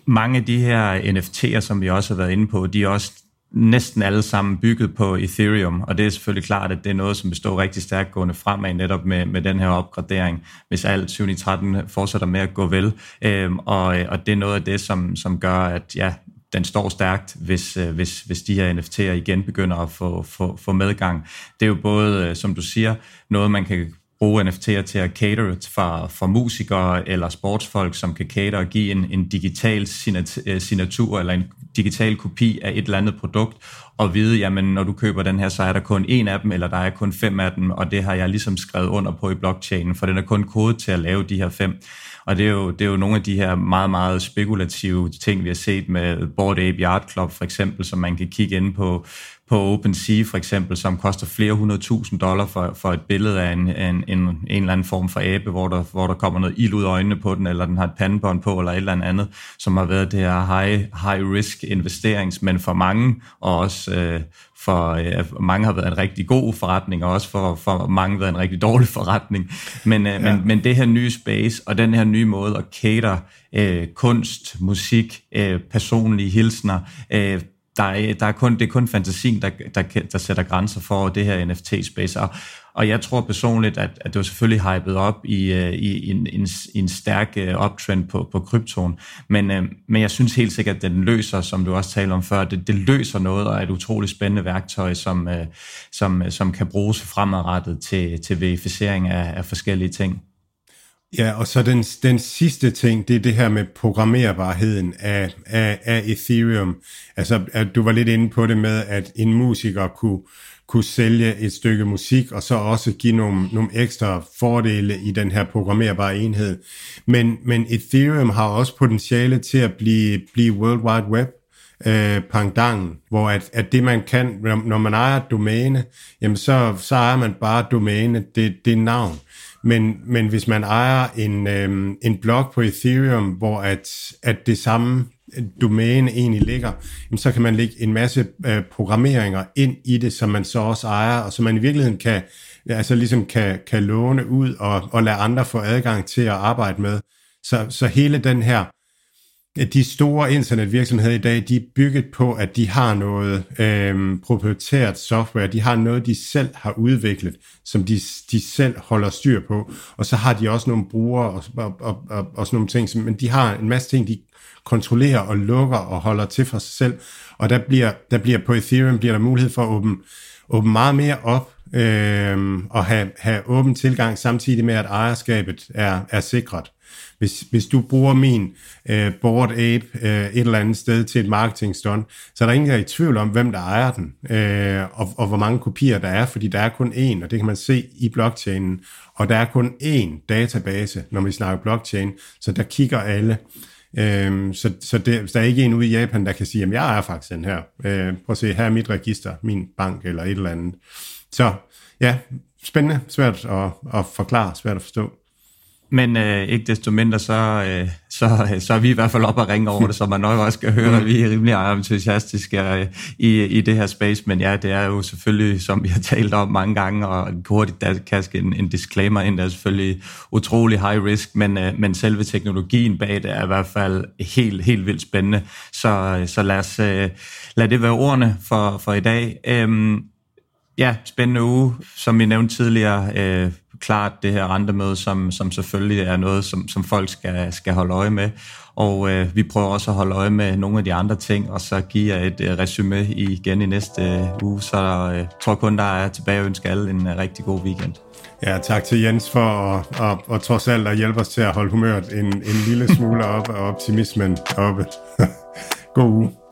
Mange af de her NFT'er, som vi også har været inde på, de er også næsten alle sammen bygget på Ethereum, og det er selvfølgelig klart, at det er noget, som består rigtig stærkt gående fremad netop med, med den her opgradering, hvis alt 713 fortsætter med at gå vel. Øhm, og, øh, og det er noget af det, som, som gør, at ja, den står stærkt, hvis, øh, hvis, hvis de her NFT'er igen begynder at få, få, få medgang. Det er jo både, øh, som du siger, noget man kan bruge NFT'er til at cater for, for musikere eller sportsfolk, som kan cater og give en, en digital øh, signatur eller en digital kopi af et eller andet produkt, og vide, jamen når du køber den her, så er der kun en af dem, eller der er kun fem af dem, og det har jeg ligesom skrevet under på i blockchainen, for den er kun kodet til at lave de her fem. Og det er, jo, det er jo nogle af de her meget, meget spekulative ting, vi har set med Board Ape Yard Club for eksempel, som man kan kigge ind på, på OpenSea for eksempel, som koster flere hundrede tusind dollar for, for et billede af en, en, en, en eller anden form for abe, hvor der, hvor der kommer noget ild ud af øjnene på den, eller den har et pandebånd på, eller et eller andet, som har været det her high, high risk investerings, men for mange, og også øh, for øh, mange har været en rigtig god forretning, og også for, for mange været en rigtig dårlig forretning. Men, øh, ja. men, men det her nye space, og den her nye måde at cater øh, kunst, musik, øh, personlige hilsner, øh, der er, der er kun, det er kun fantasien, der, der, der sætter grænser for det her NFT-space. Og, og jeg tror personligt, at, at det var selvfølgelig hypet op i, øh, i, i, en, en, en stærk øh, uptrend på, på kryptoen. Men, øh, men jeg synes helt sikkert, at den løser, som du også talte om før, det, det løser noget og er et utroligt spændende værktøj, som, som, som kan bruges fremadrettet til, til verificering af, af forskellige ting. Ja, og så den, den sidste ting, det er det her med programmerbarheden af, af, af Ethereum. Altså, at du var lidt inde på det med, at en musiker kunne, kunne sælge et stykke musik, og så også give nogle, nogle ekstra fordele i den her programmerbare enhed. Men, men Ethereum har også potentiale til at blive, blive World Wide Web, øh, pangdangen, hvor at, at det man kan, når man ejer et domæne, jamen så, så ejer man bare domæne, det, det navn. Men, men hvis man ejer en, øh, en blok på Ethereum, hvor at, at det samme domæne egentlig ligger, så kan man lægge en masse øh, programmeringer ind i det, som man så også ejer, og som man i virkeligheden kan, altså ligesom kan, kan låne ud og, og lade andre få adgang til at arbejde med. Så, så hele den her de store internetvirksomheder i dag, de er bygget på, at de har noget øh, proprietært software, de har noget, de selv har udviklet, som de, de selv holder styr på, og så har de også nogle brugere og, og, og, og, og sådan nogle ting, som, men de har en masse ting, de kontrollerer og lukker og holder til for sig selv, og der bliver, der bliver på Ethereum bliver der mulighed for at åbne, åbne meget mere op øh, og have, have åben tilgang samtidig med, at ejerskabet er, er sikret. Hvis, hvis du bruger min øh, Board Ape øh, et eller andet sted til et marketing stunt, så er der ingen, der er i tvivl om, hvem der ejer den, øh, og, og hvor mange kopier der er, fordi der er kun én, og det kan man se i blockchainen, og der er kun én database, når vi snakker blockchain, så der kigger alle. Øhm, så så det, der er ikke en ude i Japan, der kan sige, at jeg er faktisk den her. Øh, prøv at se, her er mit register, min bank eller et eller andet. Så ja, spændende, svært at, at forklare, svært at forstå. Men øh, ikke desto mindre, så, øh, så, øh, så er vi i hvert fald op og ringe over det, så man nok også kan høre, at vi er rimelig entusiastiske øh, i, i det her space. Men ja, det er jo selvfølgelig, som vi har talt om mange gange, og hurtigt der kaske en, en disclaimer ind, der er selvfølgelig utrolig high risk, men, øh, men selve teknologien bag det er i hvert fald helt, helt vildt spændende. Så, øh, så lad, os, øh, lad det være ordene for, for i dag. Øhm, Ja, spændende uge. Som vi nævnte tidligere, øh, klart det her rentemøde, som, som selvfølgelig er noget, som, som folk skal, skal holde øje med. Og øh, vi prøver også at holde øje med nogle af de andre ting, og så give jer et øh, resume igen i næste øh, uge. Så øh, tror kun, der er tilbage og ønsker alle en øh, rigtig god weekend. Ja, tak til Jens for at, at, at, at trods alt at hjælpe os til at holde humøret en, en lille smule op og optimismen oppe. god uge.